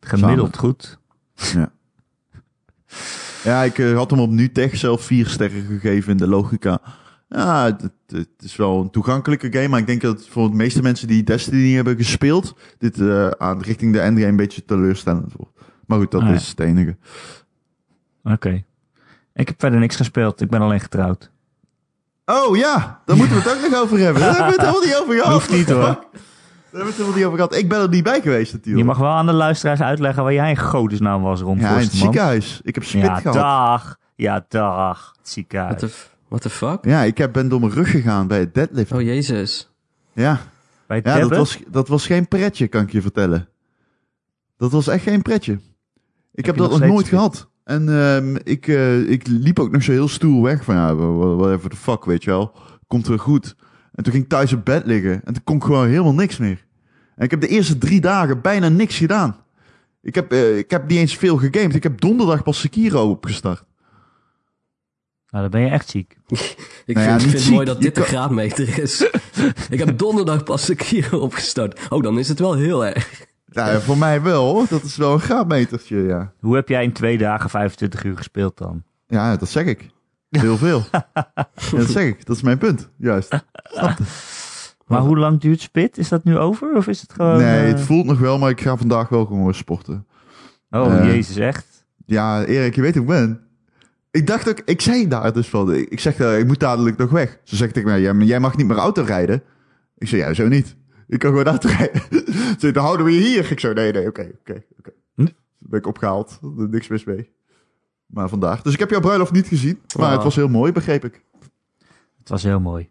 A: gemiddeld goed.
B: Ja, ik eh, had hem op NuTech zelf 4 sterren gegeven in de logica. Ja, het, is wel een toegankelijke game. Maar ik denk dat voor de meeste mensen die Destiny hebben gespeeld... dit eh, aan richting de endgame een beetje teleurstellend wordt. Maar goed, dat
A: Ah, ja.
B: is het enige.
A: Oké. Ik heb verder niks gespeeld. Ik ben alleen getrouwd.
B: Oh ja, daar moeten we het ook nog over hebben. Daar hebben we het helemaal niet over gehad.
A: Hoeft niet, hoor. (laughs)
B: Daar hebben we het helemaal niet over gehad. Ik ben er niet bij geweest natuurlijk.
A: Je mag wel aan de luisteraars uitleggen waar jij in godesnaam was rond
B: ja, in het ziekenhuis. Ik heb spit
A: Ja,
B: gehad.
A: dag. Ja, dag. Het
C: What
A: ziekenhuis.
C: the, what the fuck?
B: Ja, ik heb, ben door mijn rug gegaan bij het deadlift.
C: Oh, jezus.
B: Ja,
A: Bij het
B: ja dat, was, dat was geen pretje, kan ik je vertellen. Dat was echt geen pretje. Ik heb, dat
A: nog
B: nooit
A: spit?
B: gehad. En ehm, ik, eh, ik liep ook nog zo heel stoer weg van ja, wha- whatever the fuck, weet je wel. Komt weer goed. En toen ging ik thuis op bed liggen en toen kon ik gewoon helemaal niks meer. En ik heb de eerste drie dagen bijna niks gedaan. Ik heb, eh, ik heb niet eens veel gegamed. Ik heb donderdag pas Sekiro opgestart.
A: Nou, dan ben je echt ziek.
C: Ik
B: Nou ja,
C: vind,
B: ziek.
C: mooi dat dit de graadmeter is. (laughs) ik heb donderdag pas de kier opgestart. Oh, dan is het wel heel erg.
B: Nou, voor mij wel. hoor. Dat is wel een graadmetertje, ja.
A: Hoe heb jij in twee dagen 25 uur gespeeld dan?
B: Ja, dat zeg ik. Heel veel. (laughs) dat zeg ik. Dat is mijn punt. Juist.
A: Maar hoe lang duurt spit? Is dat nu over? Of is het gewoon...
B: nee,
A: eh,
B: het voelt nog wel, maar ik ga vandaag wel gewoon sporten.
A: Oh,
B: eh,
A: jezus, echt?
B: Ja, Erik, je weet hoe ik ben. Ik dacht ook, ik zei daar dus van, ik zeg, eh, ik moet dadelijk nog weg. Ze zegt tegen mij, ja, maar jij mag niet meer auto rijden. Ik zei, ja, zo niet. Ik kan gewoon auto rijden. (laughs) Ze zei, dan houden we je hier. Ik zo, nee, nee, oké, oké, oké.
A: Hm?
B: Ben ik opgehaald. Niks mis mee. Maar vandaag. Dus ik heb jouw bruiloft niet gezien. Maar
C: Oh.
B: het was heel mooi, begreep ik.
A: Het was heel mooi.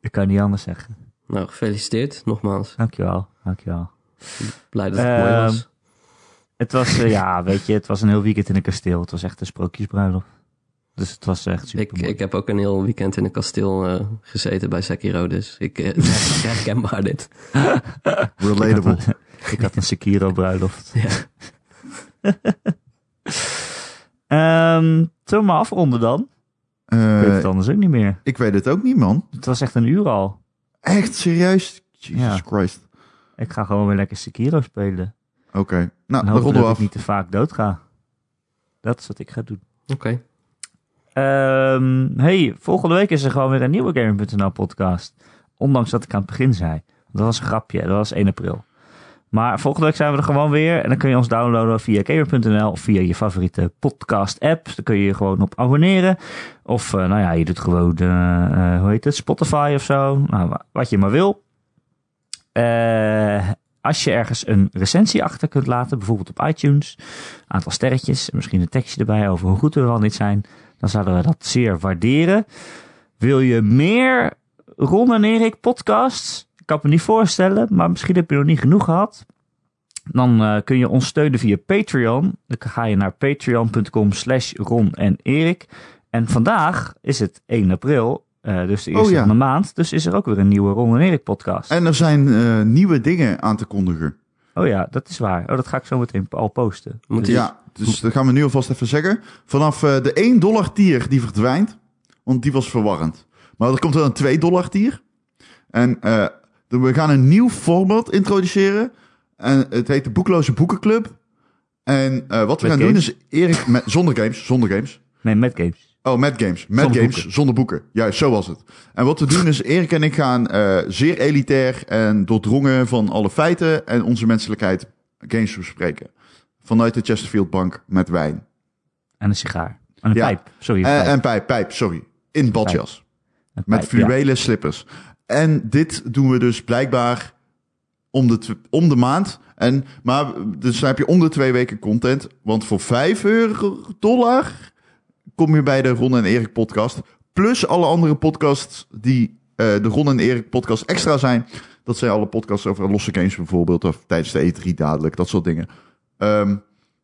A: Ik kan niet anders zeggen.
C: Nou, gefeliciteerd, nogmaals.
A: Dankjewel, dankjewel.
C: Blij dat het mooi
A: Ehm,
C: was.
A: Het was, eh, ja, weet je, het was een heel weekend in een kasteel. Het was echt een sprookjesbruiloft. Dus het was echt super
C: Ik, ik heb ook een heel weekend in een kasteel eh, gezeten bij Sekiro, dus ik eh, (laughs) herkenbaar dit.
B: Relatable.
A: ik had een Sekiro bruiloft.
C: Ja. (laughs)
A: Ehm zullen we maar afronden dan? Ik weet
B: Eh,
A: het anders ook niet meer.
B: ik weet het ook niet, man.
A: Het was echt een uur al.
B: Echt serieus? Jesus
A: Ja.
B: Christ.
A: Ik ga gewoon weer lekker Sekiro spelen.
B: Oké. Nou, dan ronden we af.
A: ik niet te vaak dood ga. Dat is wat ik ga doen.
C: Oké.
A: Ehm, hey, volgende week is er gewoon weer een nieuwe Gamer.nl podcast. Ondanks dat ik aan het begin zei. Dat was een grapje, dat was 1 april. Maar volgende week zijn we er gewoon weer. En dan kun je ons downloaden via gamer.nl of via je favoriete podcast app. Daar kun je je gewoon op abonneren. Of eh, nou ja, je doet gewoon, eh, eh, hoe heet het, Spotify of zo. Nou, wa- wat je maar wil. Als je ergens een recensie achter kunt laten, bijvoorbeeld op iTunes. Aantal sterretjes, en misschien een tekstje erbij over hoe goed we wel niet zijn. Dan zouden we dat zeer waarderen. Wil je meer Ron en Erik podcasts? Ik kan me niet voorstellen, maar misschien heb je nog niet genoeg gehad. Dan eh, kun je ons steunen via Patreon. Dan ga je naar patreon.com slash Ron en Erik. En vandaag is het 1 april, eh, dus de eerste
B: Oh ja.
A: van de maand. Dus is er ook weer een nieuwe Ron en Erik podcast.
B: En er zijn eh, nieuwe dingen aan te kondigen.
A: Oh ja, dat is waar. Oh, dat ga ik zo meteen al posten. Dus-
B: Ja, dus dat gaan we nu alvast even zeggen. Vanaf eh, de 1 dollar tier die verdwijnt, want die was verwarrend. Maar er komt wel een 2 dollar tier. En eh, we gaan een nieuw format introduceren. En het heet de Boekloze Boekenclub. En eh, wat we
A: Met
B: gaan doen is Erik met, (laughs) zonder games, zonder games.
A: Nee, met games.
B: Oh, met games. Met
A: Zonder
B: games,
A: boeken.
B: zonder boeken. Juist, zo was het. En wat we doen is, (laughs) Erik en ik gaan eh, zeer elitair en doordrongen van alle feiten en onze menselijkheid games bespreken. Vanuit de Chesterfield Bank met wijn.
A: En een sigaar. En een
B: Ja.
A: pijp. Sorry, een
B: Eh,
A: pijp.
B: en pijp, pijp, sorry. In badjas. Met
A: ja.
B: fluwelen slippers. En dit doen we dus blijkbaar om de, om de maand. En, maar dus dan heb je om de twee weken content. Want voor 5 euro dollar kom je bij de Ron en Erik podcast. Plus alle andere podcasts die eh, de Ron en Erik podcast extra zijn. Dat zijn alle podcasts over losse games bijvoorbeeld. Of tijdens de E3 dadelijk, dat soort dingen. Ehm,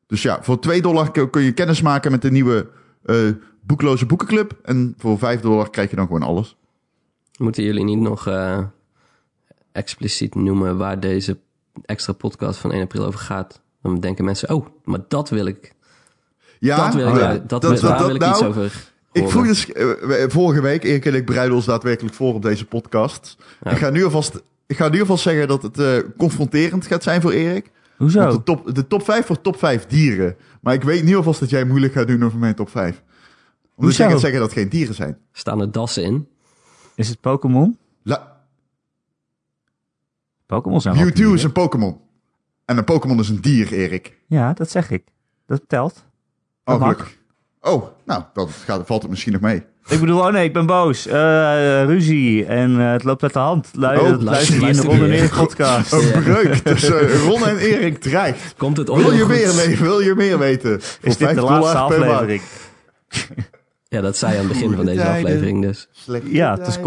B: dus ja, voor 2 dollar kun kun je kennis maken met de nieuwe eh, boekloze boekenclub. En voor 5 dollar krijg je dan gewoon alles.
C: Moeten jullie niet nog eh, expliciet noemen waar deze extra podcast van 1 april over gaat? Dan denken mensen, oh, maar dat wil ik.
B: Ja,
C: dat wil ik,
B: oh ja.
C: dat, wil- daar wil ik iets
B: nou,
C: over
B: Ik vroeg dus eh, vorige week, Erik en ik bereiden ons daadwerkelijk voor op deze podcast.
C: Ja.
B: Ik, ga nu alvast, ik ga nu alvast zeggen dat het eh, confronterend gaat zijn voor Erik. Want
A: Hoezo?
B: de top, de top 5 wordt top 5 dieren. Maar ik weet nu alvast dat jij moeilijk gaat doen over mijn top 5. Omdat
A: Hoezo?
B: jij gaat zeggen dat het geen dieren zijn.
C: Staan er dassen in?
A: Is het Pokémon?
B: La,
A: Pokémon zijn wel
B: Mewtwo is een Pokémon. En een Pokémon is een dier, Erik.
A: Ja, dat zeg ik. Dat telt. Dat
B: Oh, gelukkig. Oh, nou, dan gaat, valt het misschien nog mee.
A: Ik bedoel, oh nee, ik ben boos. Eh, ruzie. En eh, het loopt uit de hand. Lu
B: Oh,
A: luister,
C: luister-
A: je in de
C: luister
A: Ron en. Erik podcast.
B: Een breuk tussen Ron en Erik dreigt.
C: Komt het
B: Wil
C: ooit
B: je
C: nog
B: meer weten? Wil je meer weten? Voor
A: Is dit de
B: 5
A: laatste aflevering?
C: Ja, dat zei je aan het begin van deze
B: tijden.
C: aflevering dus.
A: Ja, het is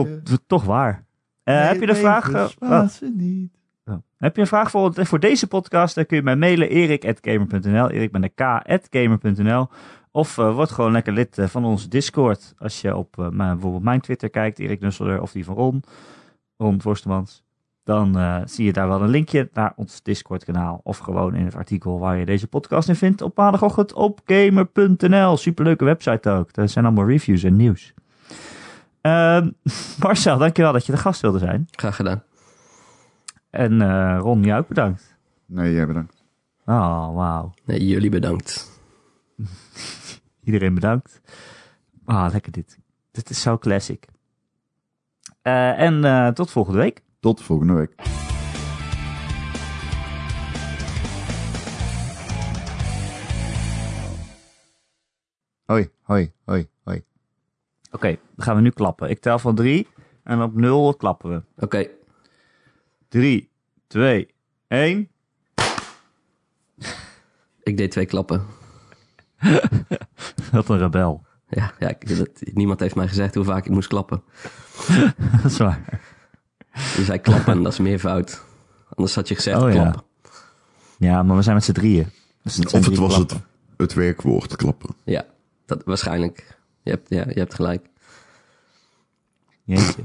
A: toch waar. Eh, heb je een vraag? eh, oh.
B: Ze niet.
A: Oh. Heb je een vraag voor, voor deze podcast? Dan kun je mij mailen erik.gamer.nl, erik met een k.gamer.nl. Of eh, word gewoon lekker lid van onze Discord. Als je op eh, mijn, bijvoorbeeld mijn Twitter kijkt, Erik Nusselder, of die van Ron, Ron Forstemans. Dan eh, zie je daar wel een linkje naar ons Discord kanaal. Of gewoon in het artikel waar je deze podcast in vindt op maandagochtend op gamer.nl. Superleuke website ook. Er zijn allemaal reviews en nieuws. Ehm, (laughs) Marcel, dankjewel dat je de gast wilde zijn.
C: Graag gedaan.
A: En eh, Ron, jou ook bedankt.
B: Nee, jij bedankt.
A: Oh, wauw.
C: Nee, jullie bedankt. (laughs)
A: Iedereen bedankt. Ah, lekker dit. Dit is zo classic. Eh, en eh, tot volgende week.
B: Tot volgende week. Hoi, hoi, hoi, hoi.
A: Oké, dan gaan we nu klappen. Ik tel van drie en op nul klappen we.
C: Oké,
A: Drie, twee, één. (laughs)
C: ik deed twee klappen. (laughs)
A: Wat een rebel.
C: Ja, ja ik- dat, niemand heeft mij gezegd hoe vaak ik moest klappen. (laughs)
A: Dat is waar.
C: Je zei klappen, dat is meer fout. Anders had je gezegd
A: Oh, ja.
C: klappen.
A: Ja, maar we zijn met z'n drieën. Dus het
B: Of het was het,
A: klappen.
B: het werkwoord klappen.
C: Ja, dat, waarschijnlijk. Je hebt, ja, je hebt gelijk.
A: Jeetje.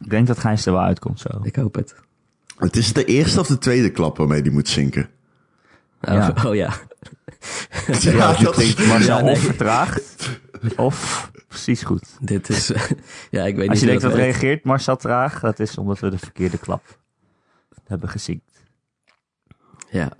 A: Ik denk dat Gijs er wel uitkomt zo.
C: Ik hoop het.
B: Het is de eerste of de tweede klap waarmee die moet zinken.
C: Oh
A: Ja. (laughs)
C: oh, ja.
B: Ja, dat
A: klinkt. Marcel
C: Ja, nee.
A: of vertraagd, of precies goed.
C: Dit is... (laughs) ja, ik weet
A: Als
C: niet
A: je denkt dat reageert Marcel traag, dat is omdat we de verkeerde klap hebben gezinkt.
C: Ja.